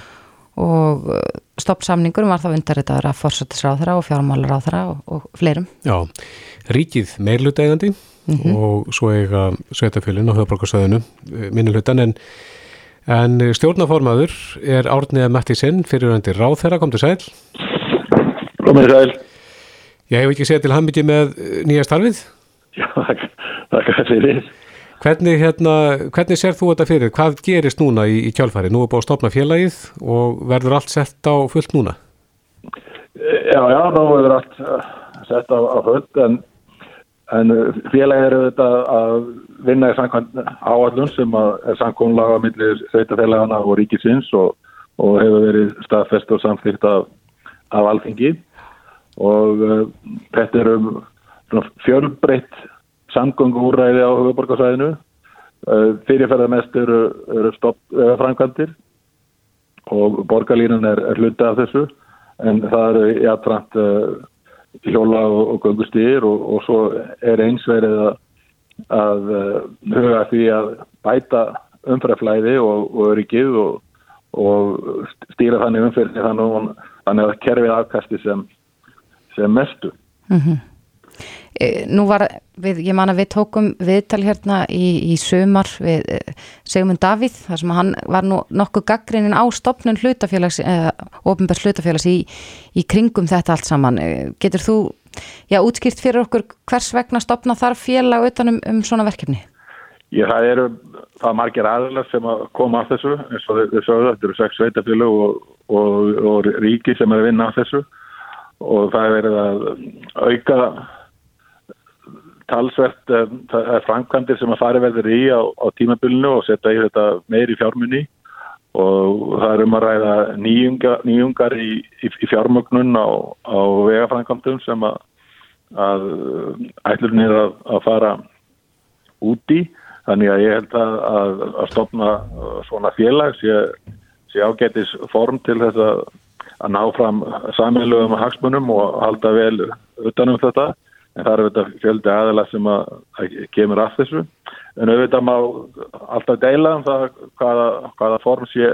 og uh, stoppsamningur var þá undarritaður að fórsættisráðra og fjármálaráðra og, og fleirum. Já, ríkið meirlutegandi Mm -hmm. og svo eiga sveitafjölinn á höfbrukarstöðinu eh, minnilutan en, en stjórnaformaður er árnið að mætti sinn fyrir öndir ráð þeirra, kom til sæl sæl Ég hef ekki segið til hambiti með eh, nýja starfið Já, það er fyrir Hvernig, hérna, hvernig sér þú þetta fyrir? Hvað gerist núna í, í kjálfæri? Nú er búin að stopna félagið og verður allt sett á fullt núna? Já, já, nú verður allt eh, sett á, á fullt en En félagi eru þetta að vinna í áallun sem er samkvæmlaga millir sveitafélagana og ríkisins og, og hefur verið staðfest og samþýrt af, af alþingi og uh, þetta eru fjölbreytt samgöngu úræði á hugaborgarsæðinu. Uh, fyrirferðarmest eru, eru uh, framkvæmdir og borgarlínan er, er hluti af þessu en það eru jættrænt hjóla og, og göngustýr og, og svo er eins verið að, að uh, huga því að bæta umfraflæði og, og öryggið og stýra þannig þannig, þannig að kerfið afkasti sem, sem mestu. Mm -hmm. Eh, nú var við, ég man að við tókum viðtal hérna í, í sömar við eh, Sigmund Davíð þar sem hann var nú nokkuð gaggrinnin á stopnun hlutafélags, eh, ofinbærs hlutafélags í, í kringum þetta allt saman. Getur þú, já, útskýrt fyrir okkur hvers vegna stopna þar félag utanum um svona verkefni? Já, það eru, það er margir aðlar sem að koma að þessu, eins og þið sögðu, þetta eru sex sveitafélag og, og, og ríki sem er að vinna að þessu og það er verið að auka talsvert uh, framkvæmdir sem að fari verður í á, á tímabillinu og setja í þetta meiri fjármunni og það er um að ræða nýjunga, nýjungar í, í, í fjármögnun á, á vegaframkvæmdum sem að, að ætlurinn er að, að fara úti þannig að ég held að, að, að stopna svona félag sé, sé ágætis form til þess að ná fram sammeilugum hagsmunum og halda vel utanum þetta en það eru þetta fjöldi aðela sem að, að kemur af þessu. En auðvitað má alltaf deila um það hvaða, hvaða form sé,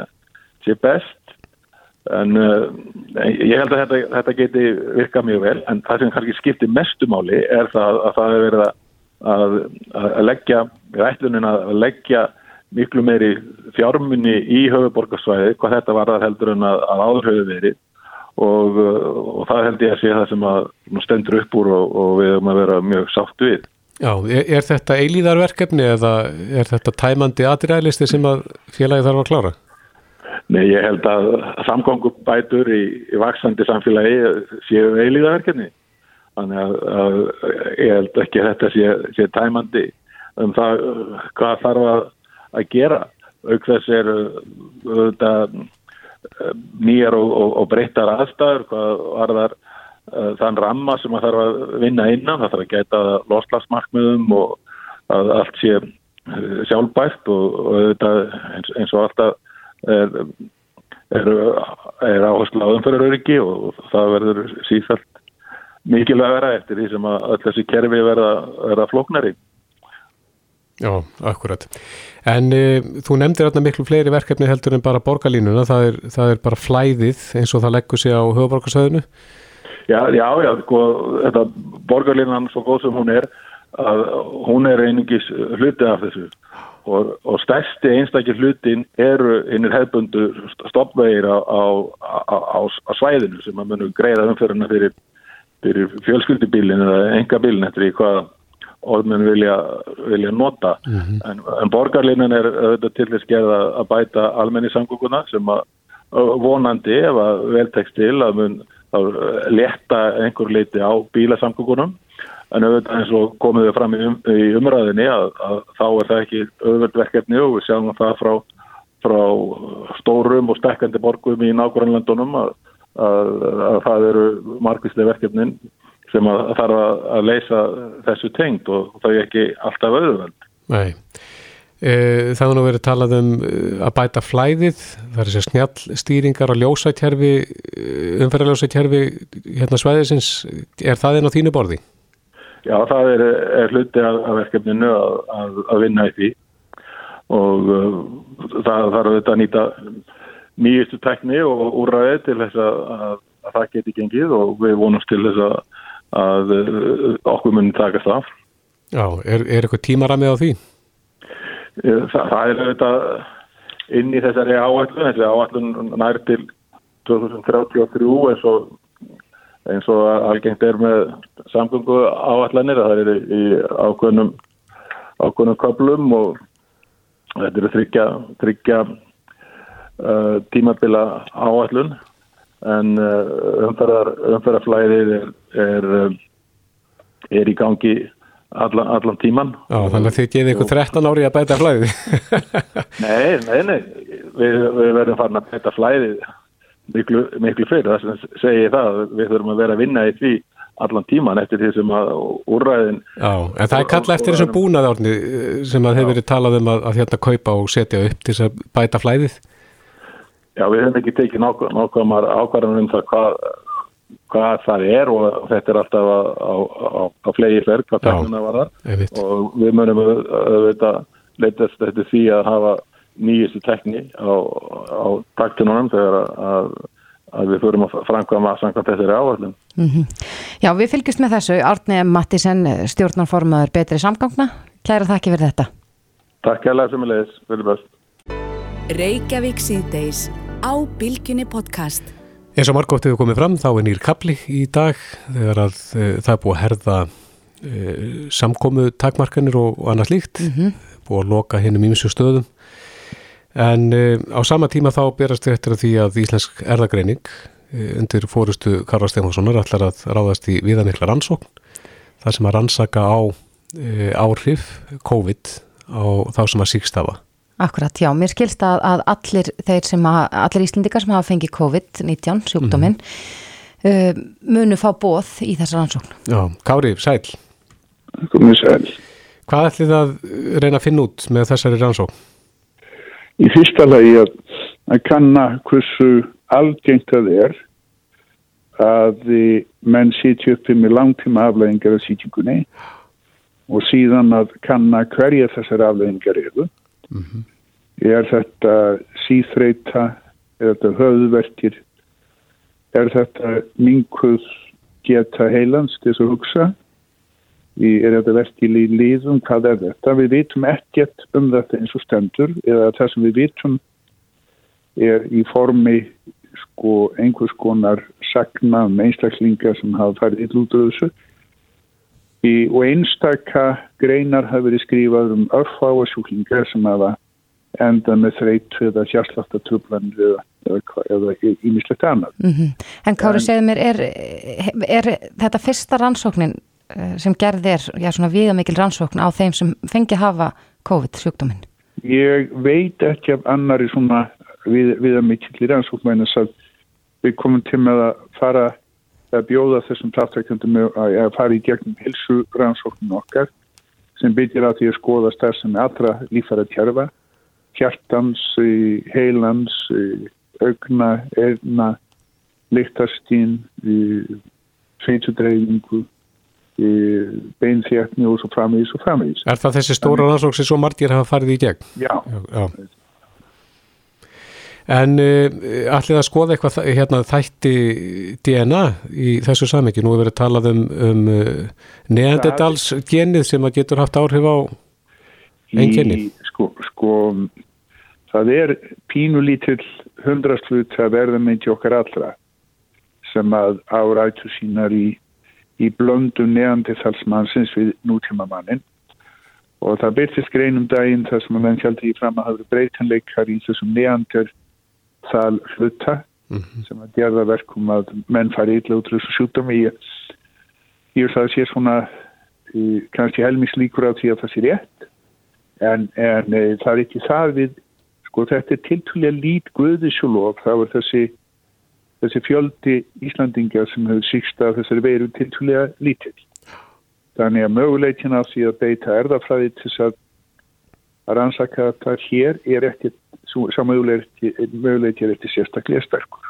sé best. En uh, ég held að þetta, þetta geti virkað mjög vel. En það sem kannski skiptir mestumáli er það að það hefur verið að, að, leggja, við ætlunin að leggja miklu meiri fjármunni í höfuborgarsvæði hvað þetta var að heldur en að áður höfu verið og, og það held ég að sé það sem að stendur upp úr og, og við erum að vera mjög sátt við. Já, er, er þetta eilíðarverkefni eða er þetta tæmandi atriðælisti sem að félagi þarf að klára? Nei, ég held að samgangubætur í, í vaksandi samfélagi séu eilíðarverkefni. Þannig að, að ég held ekki að þetta sé, sé tæmandi um það hvað þarf að, að gera. Auk þess er þetta nýjar og, og, og breyttar aðstæður hvað var þar uh, þann ramma sem að þarf að vinna innan, það þarf að gæta loslagsmarkmiðum og að allt sé uh, sjálfbært og, og þetta eins, eins og alltaf er, er, er áherslu á umfæraröryggi og það verður sífælt mikilvæg vera eftir því sem að öll þessi kerfi verða, verða flóknari. Já, akkurat. En e, þú nefndir hérna miklu fleiri verkefni heldur en bara borgarlínuna, það er, það er bara flæðið eins og það leggur sig á höfuborgarsöðinu? Já, já, já, sko, þetta borgarlínan svo góð sem hún er, að hún er einungis hluti af þessu og, og stærsti einstakir hlutin eru einir hefbundu stoppvegir á, á, á, á svæðinu sem að munum greiða umföruna fyrir, fyrir fjölskyldibílin eða enga bílin eftir í hvaða orðmenn vilja, vilja nota. Mm -hmm. en, en borgarlinnan er auðvitað til þess gerða að bæta almenni samgókuna sem að vonandi ef að veltekst til að mun leta einhver leiti á bílasamgókunum en auðvitað eins og komum við fram í, um, í umræðinni að, að þá er það ekki auðvöldverkefni og við sjáum það frá, frá stórum og stekkandi borgum í nákvæmlandunum að, að, að það eru margvíslega verkefnin sem að þarf að leysa þessu tengt og það er ekki alltaf auðvöld. Nei. E, það er nú verið talað um e, að bæta flæðið, það er þessi snjallstýringar og ljósætjerfi, e, umferðarljósætjerfi hérna svæðisins, er það einn á þínu borði? Já, það er, er hluti af, af verkefninu að, að, að vinna í því og uh, það þarf auðvitað að nýta nýjustu tekni og úrraði til þess að, að það geti gengið og við vonumst til þess að að uh, okkur muni takast af. Já, er, er eitthvað tímaramið á því? Þa, það er auðvitað inn í þessari áallun, þessari áallun nær til 2033 eins og, eins og algengt er með samgöngu áallanir, það er í ákveðnum ákveðnum köplum og þetta eru þryggja, þryggja uh, tímabila áallun en uh, umferðarflæðið er, er, um, er í gangi allan, allan tíman. Já, þannig að þið geði ykkur 13 ári að bæta flæðið. nei, nei, nei, við, við verðum farin að bæta flæðið miklu, miklu fyrir, það sem segi það, við þurfum að vera að vinna í því allan tíman eftir því sem að úrræðin... Já, en það er kalla eftir þessum búnaðárni sem að hefur verið talað um að, að hérna kaupa og setja upp til þess að bæta flæðið. Já, við hefum ekki tekið nákvæmar ákvarðanum um það hvað, hvað það er og þetta er alltaf á, á, á, á flegi flerk hvað tæknuna var þar og við mögum að leitast þetta því að hafa nýjustu tekni á taktununum þegar að, að við fyrir að framkvæma samkvæmt þessari áallum. Mm -hmm. Já, við fylgjumst með þessu. Árni Mattísen, stjórnarformaður Betri Samgangna. Kæra þakki fyrir þetta. Takk kærlega sem ég leiðis. Vilja best. Á Bilginni podcast. Eins og margótt hefur komið fram þá er nýr kapli í dag þegar að e, það er búið að herða e, samkomu takmarkanir og, og annað slíkt mm -hmm. búið að loka hennum ímsu stöðum en e, á sama tíma þá berast þetta því að Íslensk erðagreining e, undir fórustu Karla Stefánssonar ætlar að ráðast í viðanekla rannsókn þar sem að rannsaka á e, áhrif COVID á þá sem að síkstafa Akkurat, já, mér skilst að, að allir þeir sem að, allir íslendikar sem hafa fengið COVID-19 sjúkdóminn mm -hmm. uh, munu fá bóð í þessar ansókn. Já, Kári, sæl. Komið sæl. Hvað ætlir það reyna að finna út með þessari rannsókn? Í fyrsta lagi að, að kanna hversu algengt það er að menn sitja uppi með langtíma afleggingar af sítjungunni og síðan að kanna hverja þessar afleggingar eru Mm -hmm. Er þetta síþreita, er þetta höfðverkir, er þetta minkuð geta heilans til þess að hugsa, er þetta verkil í líðum, hvað er þetta? Við vitum ekkert um þetta eins og stendur eða það sem við vitum er í formi sko einhvers konar sagna um einstaklingar sem hafa farið í lútröðusu Í, og einstakka greinar hafi verið skrifað um örfáasjúklingar sem hafa enda með þreyt eða hjarslaftatrublanir eða ímislegt annað. Mm -hmm. En Kári segði mér, er, er þetta fyrsta rannsóknin eh, sem gerði er, já svona viðamikil rannsókn á þeim sem fengi hafa COVID-sjúkdóminn? Ég veit ekki af annari svona við, viðamikil rannsókn meðan þess að við komum til með að fara bjóða þessum þáttakjöndum að fara í gegnum hilsu rannsóknum okkar sem byggir á því að skoða starfsemi allra lífæra tjörfa, hjartans, heilans, augna, erna, lyktastín, sveitsudreyfingu, beinþjartni og svo framvís og framvís. Er það þessi stóra rannsók sem svo margir hafa farið í gegn? Já, já. En uh, allir að skoða eitthvað hérna, þætti DNA í þessu samhengi, nú hefur verið talað um, um uh, neanderdals genið sem að getur haft áhrif á einn genið. Sko, sko, það er pínulítill hundraslut að verða með okkar allra sem að árætu sínar í, í blöndu neandertalsmannsins við nútímamannin og það byrtist greinum daginn þar sem að menn hjaldi í fram að hafa breytanleikar í þessum neander þal hluta mm -hmm. sem að gerða verkum að menn fari illa út úr þessu sjúkdómi. Ég, ég það sé svona kannski helmislíkur á því að það sé rétt en, en e, það er ekki það við sko þetta er tiltúlega lít guðisjólóf þá er þessi þessi fjöldi Íslandinga sem hefur síkst að þessari veiru tiltúlega lítill. Þannig að möguleikin á því að beita erðafræði til þess að að rannsaka það hér er ekki sá möguleik er eftir sérstaklega sterkur.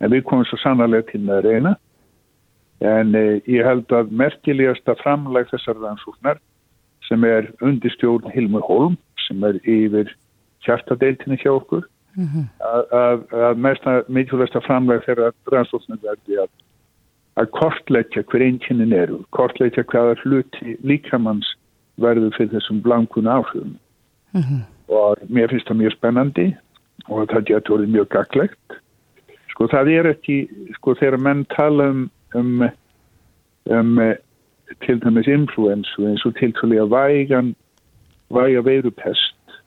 En við komum svo sannarlega til með að reyna en eh, ég held að merkilegasta framlæg þessar rannsóknar sem er undir stjórn Hilmur Holm sem er yfir hjartadeiltinni hjá okkur mm -hmm. að, að, að mest mikilvægsta framlæg þeirra rannsóknar verði að, að kortleggja hver einnkynnin eru, kortleggja hvaða hluti líkamanns verður fyrir þessum blankun áhrifum mm -hmm. Og mér finnst það mjög spennandi og það getur orðið mjög gaglegt. Sko það er ekki sko þegar menn tala um um, um til dæmis influensu eins og til tali að vægan væga veirupest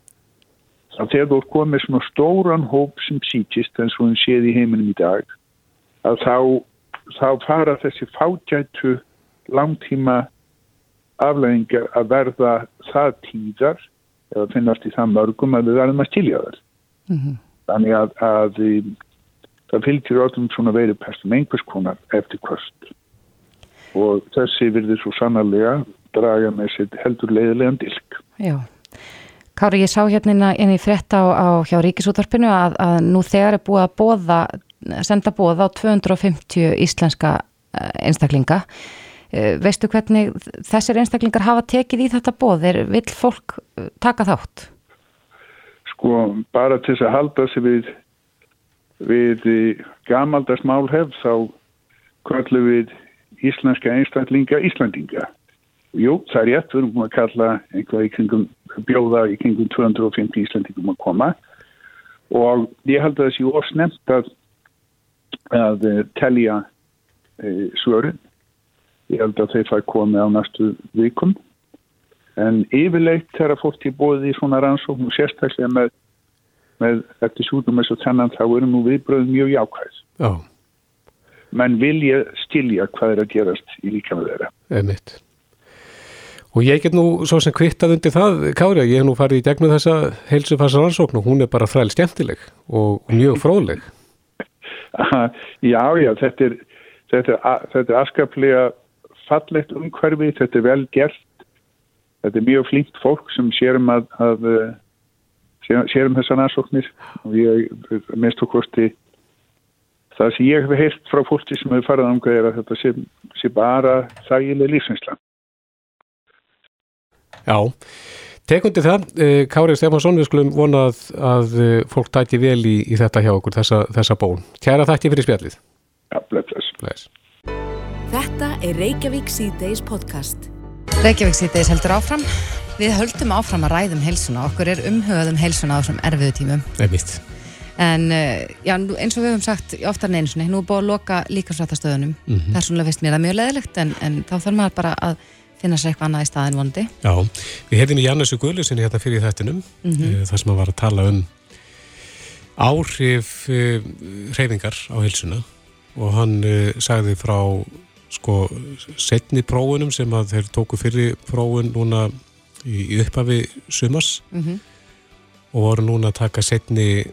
þá þegar þú komið svona stóran hóp sem sítist eins og hann séð í heiminum í dag að þá þá fara þessi fátjættu langtíma aflæðingar að verða það tíðar eða finnast í það mörgum að við verðum að stilja þar. Mm -hmm. Þannig að, að það fylgir öllum svona veirupestum einhvers konar eftir kvöst og þessi virðir svo sannarlega draga með sitt heldur leiðilegan dilk. Já. Kári, ég sá hérna inn í frett á, á hjá Ríkisúttarpinu að, að nú þegar er búið að bóða, senda bóða á 250 íslenska eh, einstaklinga veistu hvernig þessir einstaklingar hafa tekið í þetta bóð er vill fólk eh, taka þátt? Sko bara til þess að halda sig við við gamaldast málhef þá kallum við íslenska einstaklinga Íslandinga Jú, það er rétt, við erum að kalla einhvað í kringum, bjóða í kringum 250 Íslandingum að koma. Og ég held að þessi ósnemt að að eh, telja e, svörun Ég held að þeir fæ komið á næstu vikum. En yfirleitt þegar fólk er bóðið í svona rannsókn og sérstaklega með, með eftir sútum eins og þennan þá eru nú viðbröðum mjög jákvæð. Já. Menn vilja stilja hvað er að gerast í líka með þeirra. Emitt. Og ég get nú svo sem kvittað undir það, Kári, að ég hef nú farið í gegnum þessa heilsufarsar rannsókn og hún er bara fræl skemmtileg og mjög fróðleg. já, já, þetta er, þetta er, þetta er askaplega fallegt umhverfi, þetta er vel gert þetta er mjög flínt fólk sem sérum að, að sérum þessar aðsóknir og ég minnst okkur til það sem ég hef heilt frá fólki sem hefur farið ánga er að þetta sé, sé bara þægileg lífsinsla Já Tekundi það, eh, Kárið Stefansson, við skulum vonað að eh, fólk tæti vel í, í þetta hjá okkur, þessa, þessa bón. Kæra þætti fyrir spjallið. Já, bless, bless. Þetta er Reykjavík C-Days podcast. Reykjavík C-Days heldur áfram. Við höldum áfram að ræðum heilsuna. Okkur er umhugað um heilsuna á þessum erfiðu tímum. Það er mitt. En eh, já, eins og við höfum sagt oftar en einu svona, nú er búin að loka líkasrættastöðunum. Mm -hmm. Personlega finnst mér það mjög leðilegt en, en þá þarf maður bara að finna sér eitthvað annað í staðin vonandi. Já, við hefðum í Jannessu Guðlusinni hérna fyrir þættinum, mm -hmm. þar sem að var að tala um áhrif uh, reyfingar á heilsuna og hann sagði frá sko setni prófunum sem að þeir tóku fyrir prófun núna í, upphafi sumas mm -hmm. og voru núna að taka setni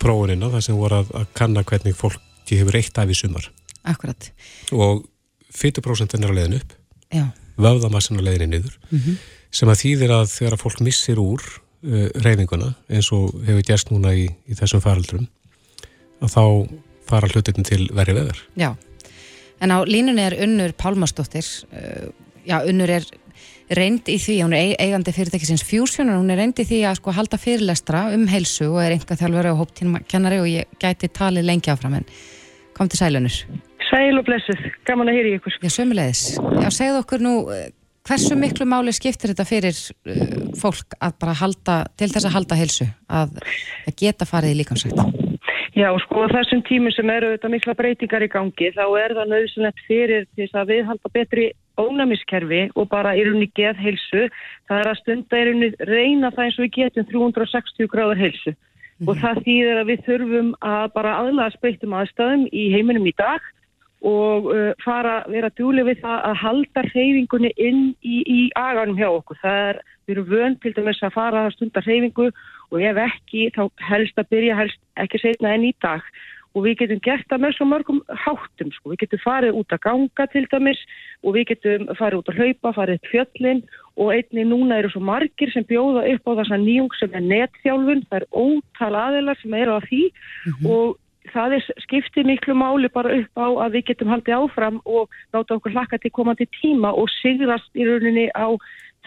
prófunina þar sem voru að, að kanna hvernig fólki hefur eitt af í sumar Akkurat. og fytuprósentin er á leiðin upp Já. vöfðamassin á leiðinni niður Mhm. sem að þýðir að þegar að fólk missir úr uh, reyfinguna eins og hefur gerst núna í, í þessum faraldrum að þá fara hlutin til verri veðar Já, en á línunni er Unnur Pálmarsdóttir uh, já, Unnur er reynd í því, hún er eigandi fyrirtækisins Fusion og hún er reynd í því að sko halda fyrirlestra um heilsu og er einhvað þjálfur og hóptímakennari og ég gæti talið lengi áfram en kom til sælunur Sæl og blessuð, gaman að heyri ykkur. Já, sömulegis, já, segðu okkur nú uh, hversu miklu máli skiptir þetta fyrir uh, fólk að bara halda til þess að halda heilsu, að, að geta farið í líkansvægt Já, sko þessum tímum sem eru þetta mikla breytingar í gangi þá er það nöðsynlegt fyrir til þess að við halda betri ónæmiskerfi og bara í rauninni geð heilsu það er að stunda í rauninni reyna það eins og við getum 360 gráður heilsu. Og það þýðir að við þurfum að bara aðlaga speytum aðstæðum í heiminum í dag og uh, fara vera djúlega við það að halda hreyfingunni inn í, í aganum hjá okkur. Það er, við erum vönd til dæmis að fara að stunda hreyfingu og ef ekki þá helst að byrja helst ekki setna enn í dag. Og við getum gert það með svo mörgum háttum sko. Við getum farið út að ganga til dæmis og við getum farið út að hlaupa, farið upp fjöllin. Og einni núna eru svo margir sem bjóða upp á þessa nýjung sem er netþjálfun, það er ótal aðeinar sem eru á því. Og það er skiptið miklu máli bara upp á að við getum haldið áfram og láta okkur hlakka til komandi tíma og sigrast í rauninni á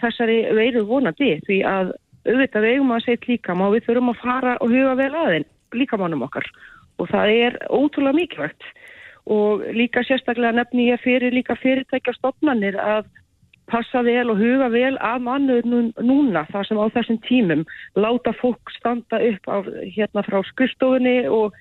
þessari veiru vonandi. Því að auðvitað eigum að segja líkam og við þurfum að fara og huga vel aðeins líkamánum okkar. Og það er ótrúlega mikilvægt. Og líka sérstaklega nefni ég fyrir líka fyrirtækja stofnanir að passa vel og huga vel að mannuður núna þar sem á þessum tímum. Láta fólk standa upp af, hérna frá skrifstofunni og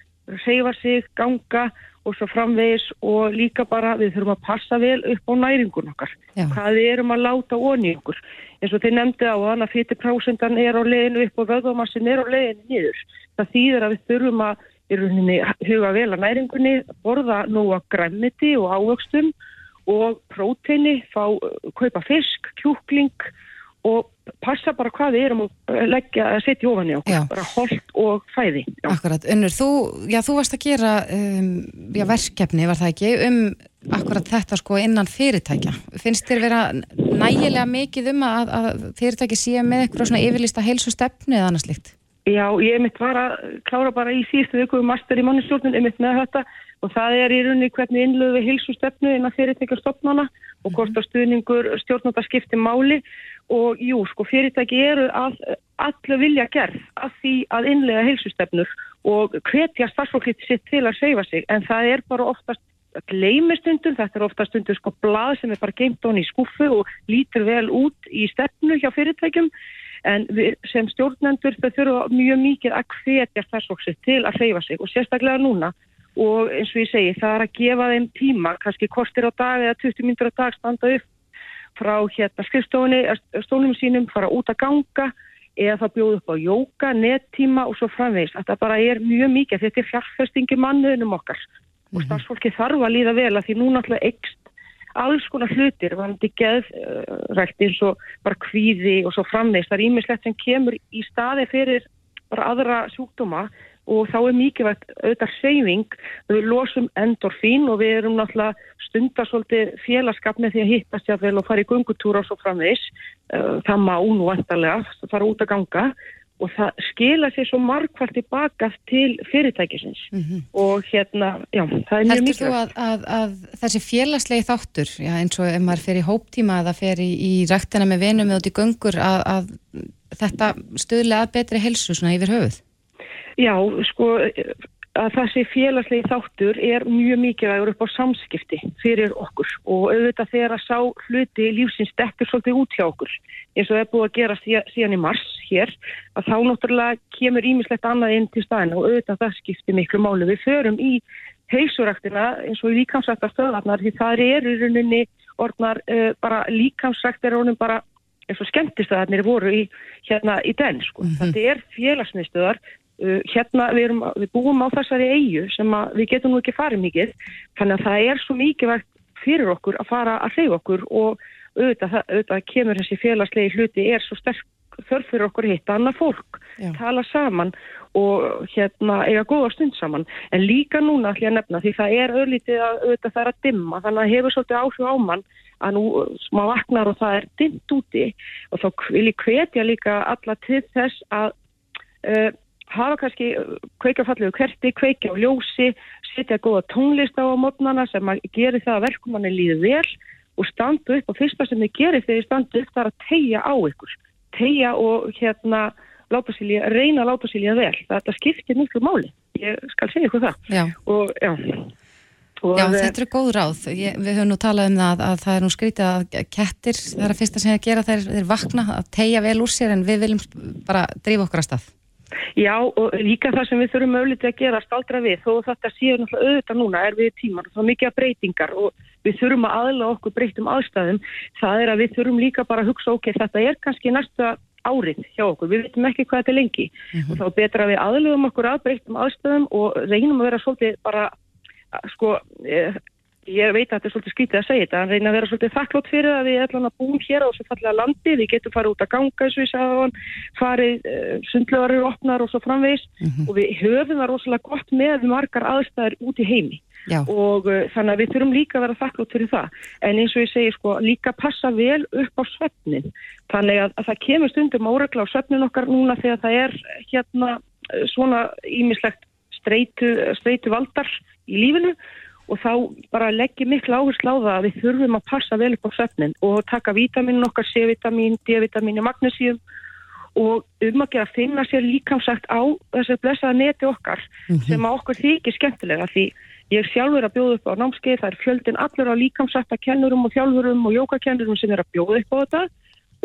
reyfa sig, ganga og svo framvegis og líka bara við þurfum að passa vel upp á næringun okkar. Já. hvað við erum að láta onni ykkur eins og þeir nefndi á þann að 40% er á leiðinu upp og vöðvamassin er á leiðinu niður. Það þýðir að við þurfum að rauninni huga vel að næringunni borða nú að græmiti og ávöxtum og próteini fá, kaupa fisk, kjúkling og passa bara hvað við erum að leggja að setja ofan í okkur, Já. bara holt og fæði. Já. Akkurat, Unnur, þú, já, þú varst að gera um, já, verkefni, var það ekki, um akkurat þetta sko innan fyrirtækja. Finnst þér vera nægilega mikið um að, að fyrirtæki sé með eitthvað svona yfirlista heilsu stefnu eða annars líkt? Já, ég mitt var að klára bara í síðustu viku um master í mannustjórnun, ég mitt með þetta og það er í rauninni hvernig innlöðu við hilsustefnu innan fyrirtækja stofnana og hvort að stuðningur stjórnanda skipti máli og jú, sko, fyrirtæki eru að allu vilja gerð af því að innlega hilsustefnur og hvetja starfsfólkið sitt til að seifa sig. En það er bara oftast gleymistundum, þetta er oftast stundur sko blað sem er bara geimt honni í skuffu og lítur vel út í stefnu hjá fyrirtækjum. En við, sem stjórnendur þau þurfa mjög mikið að hvetja starfsfólksið til að hreyfa sig og sérstaklega núna. Og eins og ég segi það er að gefa þeim tíma, kannski kortir á dag eða 20 minnur á dag standa upp frá hérna skrifstofunni, stólum sínum, fara út að ganga eða það bjóð upp á jóka, nettíma og svo framvegis. Þetta bara er mjög mikið, þetta er fjárfestingi mannuðinum okkar og starfsfólki þarf að líða vel að því nú náttúrulega eikst alls konar hlutir, vanandi geðrækt eins og bara kvíði og svo framvegis. Það er ímislegt sem kemur í staði fyrir bara aðra sjúkdóma og þá er mikilvægt auðvitað seyfing, við losum endorfín og við erum náttúrulega stundar svolítið félagskap með því að hittast jáfnvel og fara í gungutúra og svo framvegis. Uh, það má nú vantarlega fara út að ganga. Og það skila sér svo margfald tilbaka til fyrirtækisins. Og hérna, já, það er mjög Heldur þú mikilvægt. að, að, að þessi félagslegi þáttur, já, eins og ef maður fer í hóptíma eða fer í, í ræktina með vinum eða út í göngur að, að þetta stuðlega að betri helsu svona yfir höfuð? Já, sko að þessi félagslegi þáttur er mjög mikilvægur upp á samskipti fyrir okkur og auðvitað þegar að sá hluti lífsins dekkur svolítið út hjá okkur eins og það er búið að gera síðan, í mars hér að þá náttúrulega kemur ímislegt annað inn til staðina og auðvitað það skiptir miklu máli. Við förum í heilsuræktina eins og í líkamsræktar stöðarnar því það er í rauninni orðnar uh, bara líkamsræktar orðin bara eins og skemmtistöðarnir voru í hérna í den sko. Þetta er félagsmiðstöðar hérna við, erum, við búum á þessari eigu sem við getum nú ekki farið mikið þannig að það er svo mikið fyrir okkur að fara að hreyfa okkur og auðvitað, auðvitað kemur þessi félagslegi hluti er svo sterk þörf fyrir okkur að hitta annað fólk, Já. tala saman og hérna eiga góða stund saman. En líka núna ætlum ég að nefna því það er öllítið að auðvitað það er að dimma þannig að hefur svolítið áhrif á mann að nú smá vaknar og það er dimmt úti og þá vil ég hvetja líka alla til þess að uh, hafa kannski uh, kveika fallegu kerti, kveika á ljósi, setja góða tónlist á á mótnana sem að geri það að verkumanni líði vel og standu upp og fyrsta sem þið gerir þegar þið standu upp það er að tegja á ykkur tegja og hérna líða, reyna að láta sér líða vel þetta skiptir miklu máli ég skal segja ykkur það Já. og já og, Já, eh, þetta eru góð ráð. Ég, við höfum nú talað um það að, að það er nú skrítið að kettir, það er að fyrsta sem þeir gera þeir, þeir vakna, að tegja vel úr sér en við viljum bara drífa okkur að stað. Já, og líka það sem við þurfum auðvitað að gera staldra við, þó þetta séu náttúrulega auðvitað núna er við tímar, þá er mikið að breytingar og við þurfum að aðla okkur breytum aðstæðum, það er að við þurfum líka bara að hugsa, ok, þetta er kannski næsta árið hjá okkur, við veitum ekki hvað þetta er lengi. Og þá betra við aðlugum okkur að breytum aðstæðum og reynum að vera svolítið bara, sko, eh, ég veit að þetta er svolítið skrítið að segja þetta, en reyna að vera svolítið þakklátt fyrir að við að búum hér á þessu fallega landi, við getum farið út að ganga eins og ég sagði á hann, farið uh, sundlögar eru opnar og svo framvegis. Og við höfum það rosalega gott með margar aðstæður út í heimi. Já. og uh, þannig að við þurfum líka að vera þakklátt fyrir það, en eins og ég segi sko líka passa vel upp á svefnin. Þannig að, að það kemur stundum óregla á svefnin okkar núna þegar það er hérna uh, svona streitu, streitu valdar í lífinu og þá bara leggja miklu áherslu á það að við þurfum að passa vel upp á svefnin og taka vítaminin okkar, C-vitamin, D-vitamin og magnesium og um að gera finna sér líkamsagt á þessu blessaða neti okkar sem að okkur þykir skemmtilega því ég sjálfur að bjóða upp á námskeið, það er fjöldin allur á líkamsagta kennurum og þjálfurum og jókakennurum sem er að bjóða upp á þetta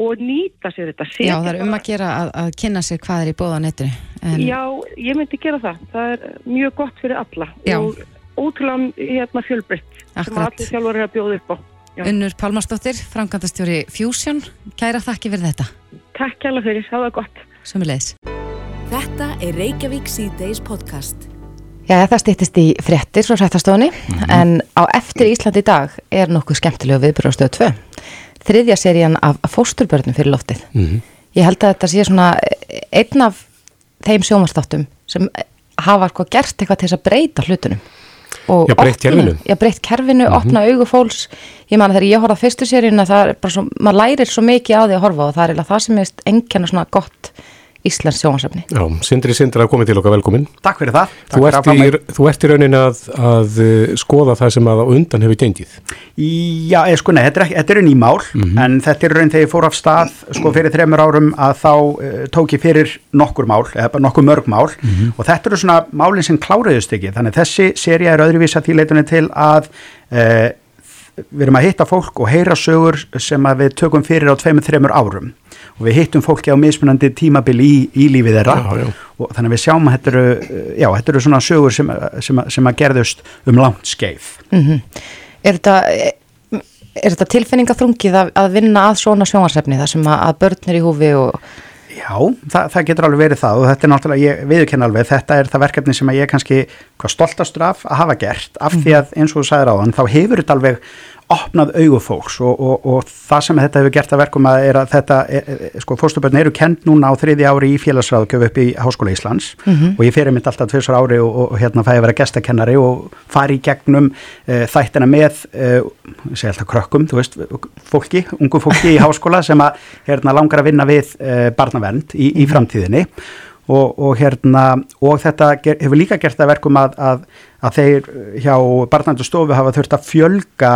og nýta sér þetta. Já, það er um að gera að, að kynna sér hvað er í bóða netinu. En, Já, ég myndi gera það. Það er mjög gott fyrir alla Já. og ótrúlega hérna fjölbreytt sem allir sjálfur er að bjóða upp á. Já. Unnur Pálmarsdóttir, framkvæmdastjóri Fusion, kæra þakki fyrir þetta. Takk kjærlega fyrir, það var gott. Sumulegis. Þetta er Reykjavík C-Days podcast. Já, það stýttist í fréttir svo sættastofunni, en á eftir Ísland í dag er nokkuð skemmtilegu viðbyrjastöðu 2. Þriðja serían af fósturbörnum fyrir loftið. Mhm. Ég held að þetta sé svona einn af þeim sjómanstáttum sem hafa sko gert eitthvað til þess að breyta hlutunum. Og Já, breytt opna- kerfinu. Já, breytt kerfinu, opna augu fólks. Ég man að þegar ég horfði á fyrstu seríuna, það er bara svo, maður lærir svo mikið á því að horfa og það er það sem er engjana svona gott Íslands sjómansefni. Já, Sindri að koma til okkar velkomin. Takk fyrir það. Takk Þú fyrir ert, mig. í, þú ert í rauninni að, að uh, skoða það sem að undan hefur gengið. Já, ég sko, nei, þetta er, ekki- þetta er ný mál, en þetta er raun þegar ég fór af stað, sko, fyrir þreymur árum að þá uh, tók ég fyrir nokkur mál, eða bara nokkur mörg mál og þetta eru svona málinn sem kláruðust ekki, þannig þessi seria er öðruvísa því leitunni til að uh, við erum að hitta fólk og heyra sögur sem að við tökum fyrir á tveimur, þreymur árum og við hittum fólki á mismunandi tímabil í, í lífið þeirra. Já, já. og þannig að við sjáum að þetta eru, já, þetta eru svona sögur sem, sem, sem að gerðust um langt skeið. Er þetta, er þetta tilfinningaþrungið að, að vinna að svona sjónvarsefni þar sem að, að börn er í húfi og Já, það, það getur alveg verið það. Og þetta er náttúrulega, ég viðurkenna alveg, þetta er það verkefni sem að ég er kannski stoltastur af að hafa gert. Af því að eins og þú sagðir á þann, þá hefur þetta alveg opnað augu fólks og, og, og það sem þetta hefur gert að verkum að er að þetta, er, er, sko, fóstubörn eru kend núna á þriði ári í félagsráðgjöf upp í Háskóla Íslands. Og ég fyrir mitt alltaf tvisar ári og, og, hérna fæði að vera gestakennari og fari í gegnum uh, þættina með, uh, segi alltaf krökkum, þú veist, fólki, ungu fólki í háskóla sem að hérna langar að vinna við uh, barnavernd í, í framtíðinni. Og, og hérna og þetta ger, hefur líka gert það verkum að, að, að þeir hjá barnandustofu hafa þurft að fjölga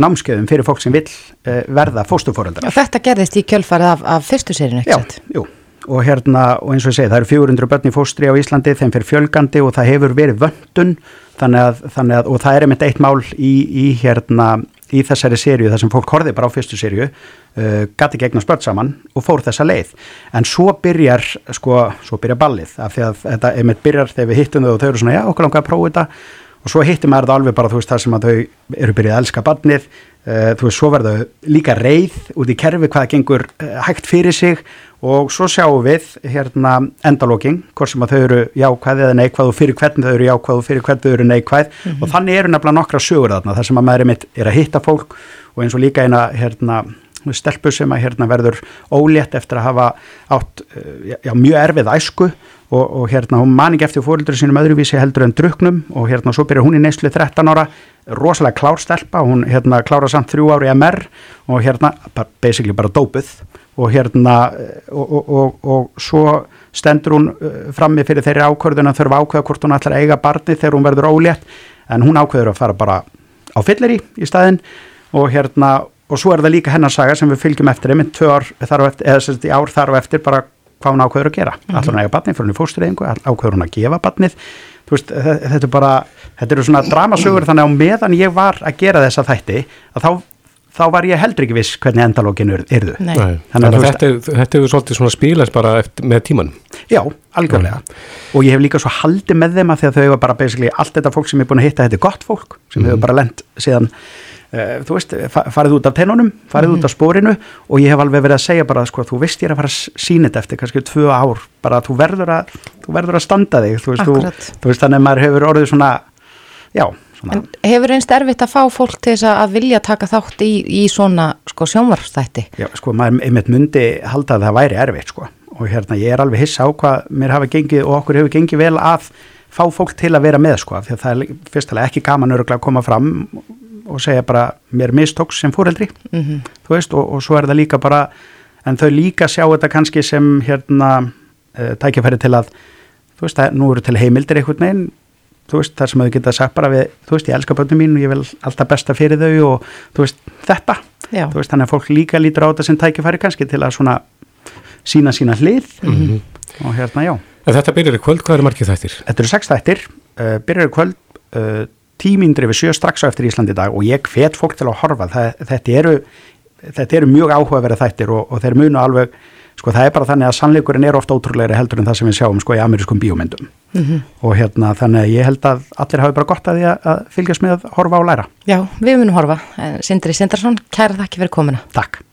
námskeiðum fyrir fólk sem vill uh, verða fóstufóröldrar. þetta gerðist í kjölfarið af, af fyrstu serinu, ekki Já, sett? jú. Og hérna, og eins og ég segi, það eru 400 börn í fóstri á Íslandi, þeim fyrir fjölgandi og það hefur verið vöndun, þannig að, þannig að og það er einmitt eitt mál í, í hérna, í þessari sériu, þar sem fólk horfið bara á fyrstu sériu, uh, gati gegna spört saman og fór þessa leið. En svo byrjar, sko, svo byrjar ballið, af því að þetta einmitt byrjar þegar við hittum þau og þau eru svona, já, okkur langar að prófa þetta og svo hittum maður það alveg bara, þú veist, það sem að þau eru byrjað að elska barnið, uh, þú veist, svo verða líka reið út í kerfi hvað gengur uh, hægt fyrir sig. Og svo sjáum við hérna endalóking, hvort sem að þau eru jákvæð eða neikvæð og fyrir hvernig þau eru jákvæð og fyrir hvernig þau eru neikvæð. Og þannig eru nefnilega nokkra sögur þarna, þar sem að maður er mitt er að hitta fólk og eins og líka eina hérna stelpu sem að hérna verður ólétt eftir að hafa átt uh, já, mjög erfið æsku og, og hérna hún man ekki eftir fóröldur sínum öðruvísi heldur en druknum og hérna svo byrjar hún í neyslu 13 ára rosalega klár stelpa, hún hérna klára samt þrjú ári MR og hérna basically bara dópuð og hérna og, og, og, og svo stendur hún uh, frammi fyrir þeirri ákvörðun að þurfa ákveða hvort hún ætlar að eiga barni þegar hún verður ólétt en hún ákveður að fara bara á fyllir í í staðin og hérna og svo er það líka hennarsaga sem við fylgjum eftir einmitt tvö ár þar á eftir, eða sérst í ár þar á eftir bara hvað hún ákveður að gera mm -hmm. allar hún eiga barnið fyrir hún í fóstureyðingu, ákveður hún að gefa barnið veist, þetta er bara þetta eru svona dramasögur þannig að meðan ég var að gera þessa þætti að þá þá var ég heldur ekki viss hvernig endalóginu. Nei. Nei. Þannig að þetta, þetta hefur svolítið svona spílast bara eftir, með tíman. Já, algjörlega. Nei. Og ég hef líka svo haldið með þeim að því að þau hefur bara basically allt þetta fólk sem ég er búin að hitta, þetta er gott fólk sem mm. hefur bara lent síðan þú veist, farið út af tennunum farið mm. út af spórinu og ég hef alveg verið að segja bara, sko, þú veist ég er að fara að sína þetta eftir kannski tvö ár, bara þú verður að þú verður að standa þig, þú veist, þú, þú veist þannig að maður hefur orðið svona já, svona. En hefur einst erfitt að fá fólk til þess að vilja taka þátt í, í svona, sko, sjónvarstætti? Já, sko, maður einmitt myndi halda að það væri erfitt, sko, og hérna ég er alveg hissa á hvað mér hafa gengið og okkur hefur gengið vel að fá fólk til að vera með, sko, því að það er fyrstulega ekki gaman öruglega að koma fram og segja bara mér mistóks sem fóreldri mm -hmm. þú veist og, og svo er það líka bara en þau líka sjá þetta kannski sem hérna uh, tækifæri til að þú veist að nú eru til heimildir einhvern veginn þú veist þar sem þau geta sagt bara við þú veist ég elska bönnum mín og ég vil alltaf besta fyrir þau og þú veist þetta Já. þú veist þannig að fólk líka lítur á þetta sem tækifæri kannski til að svona sína sína hlið mm -hmm. og hérna já En þetta byrjar í kvöld, hvað eru margið þættir? Þetta eru sex þættir, uh, byrjar í kvöld uh, tímindri við sjö strax á eftir Íslandi dag og ég hvet fólk til að horfa. Það, þetta, eru, þetta eru mjög áhugaverða þættir og, og þeir munu alveg sko það er bara þannig að sannleikurinn er ofta ótrúlega heldur en það sem við sjáum sko í amerískum bíómyndum. Mm -hmm. og hérna þannig að ég held að allir hafi bara gott að því að fylgjast með að horfa og læra. Já, við munum horfa. Sindri Sindarsson, kæra þakki fyrir komina Takk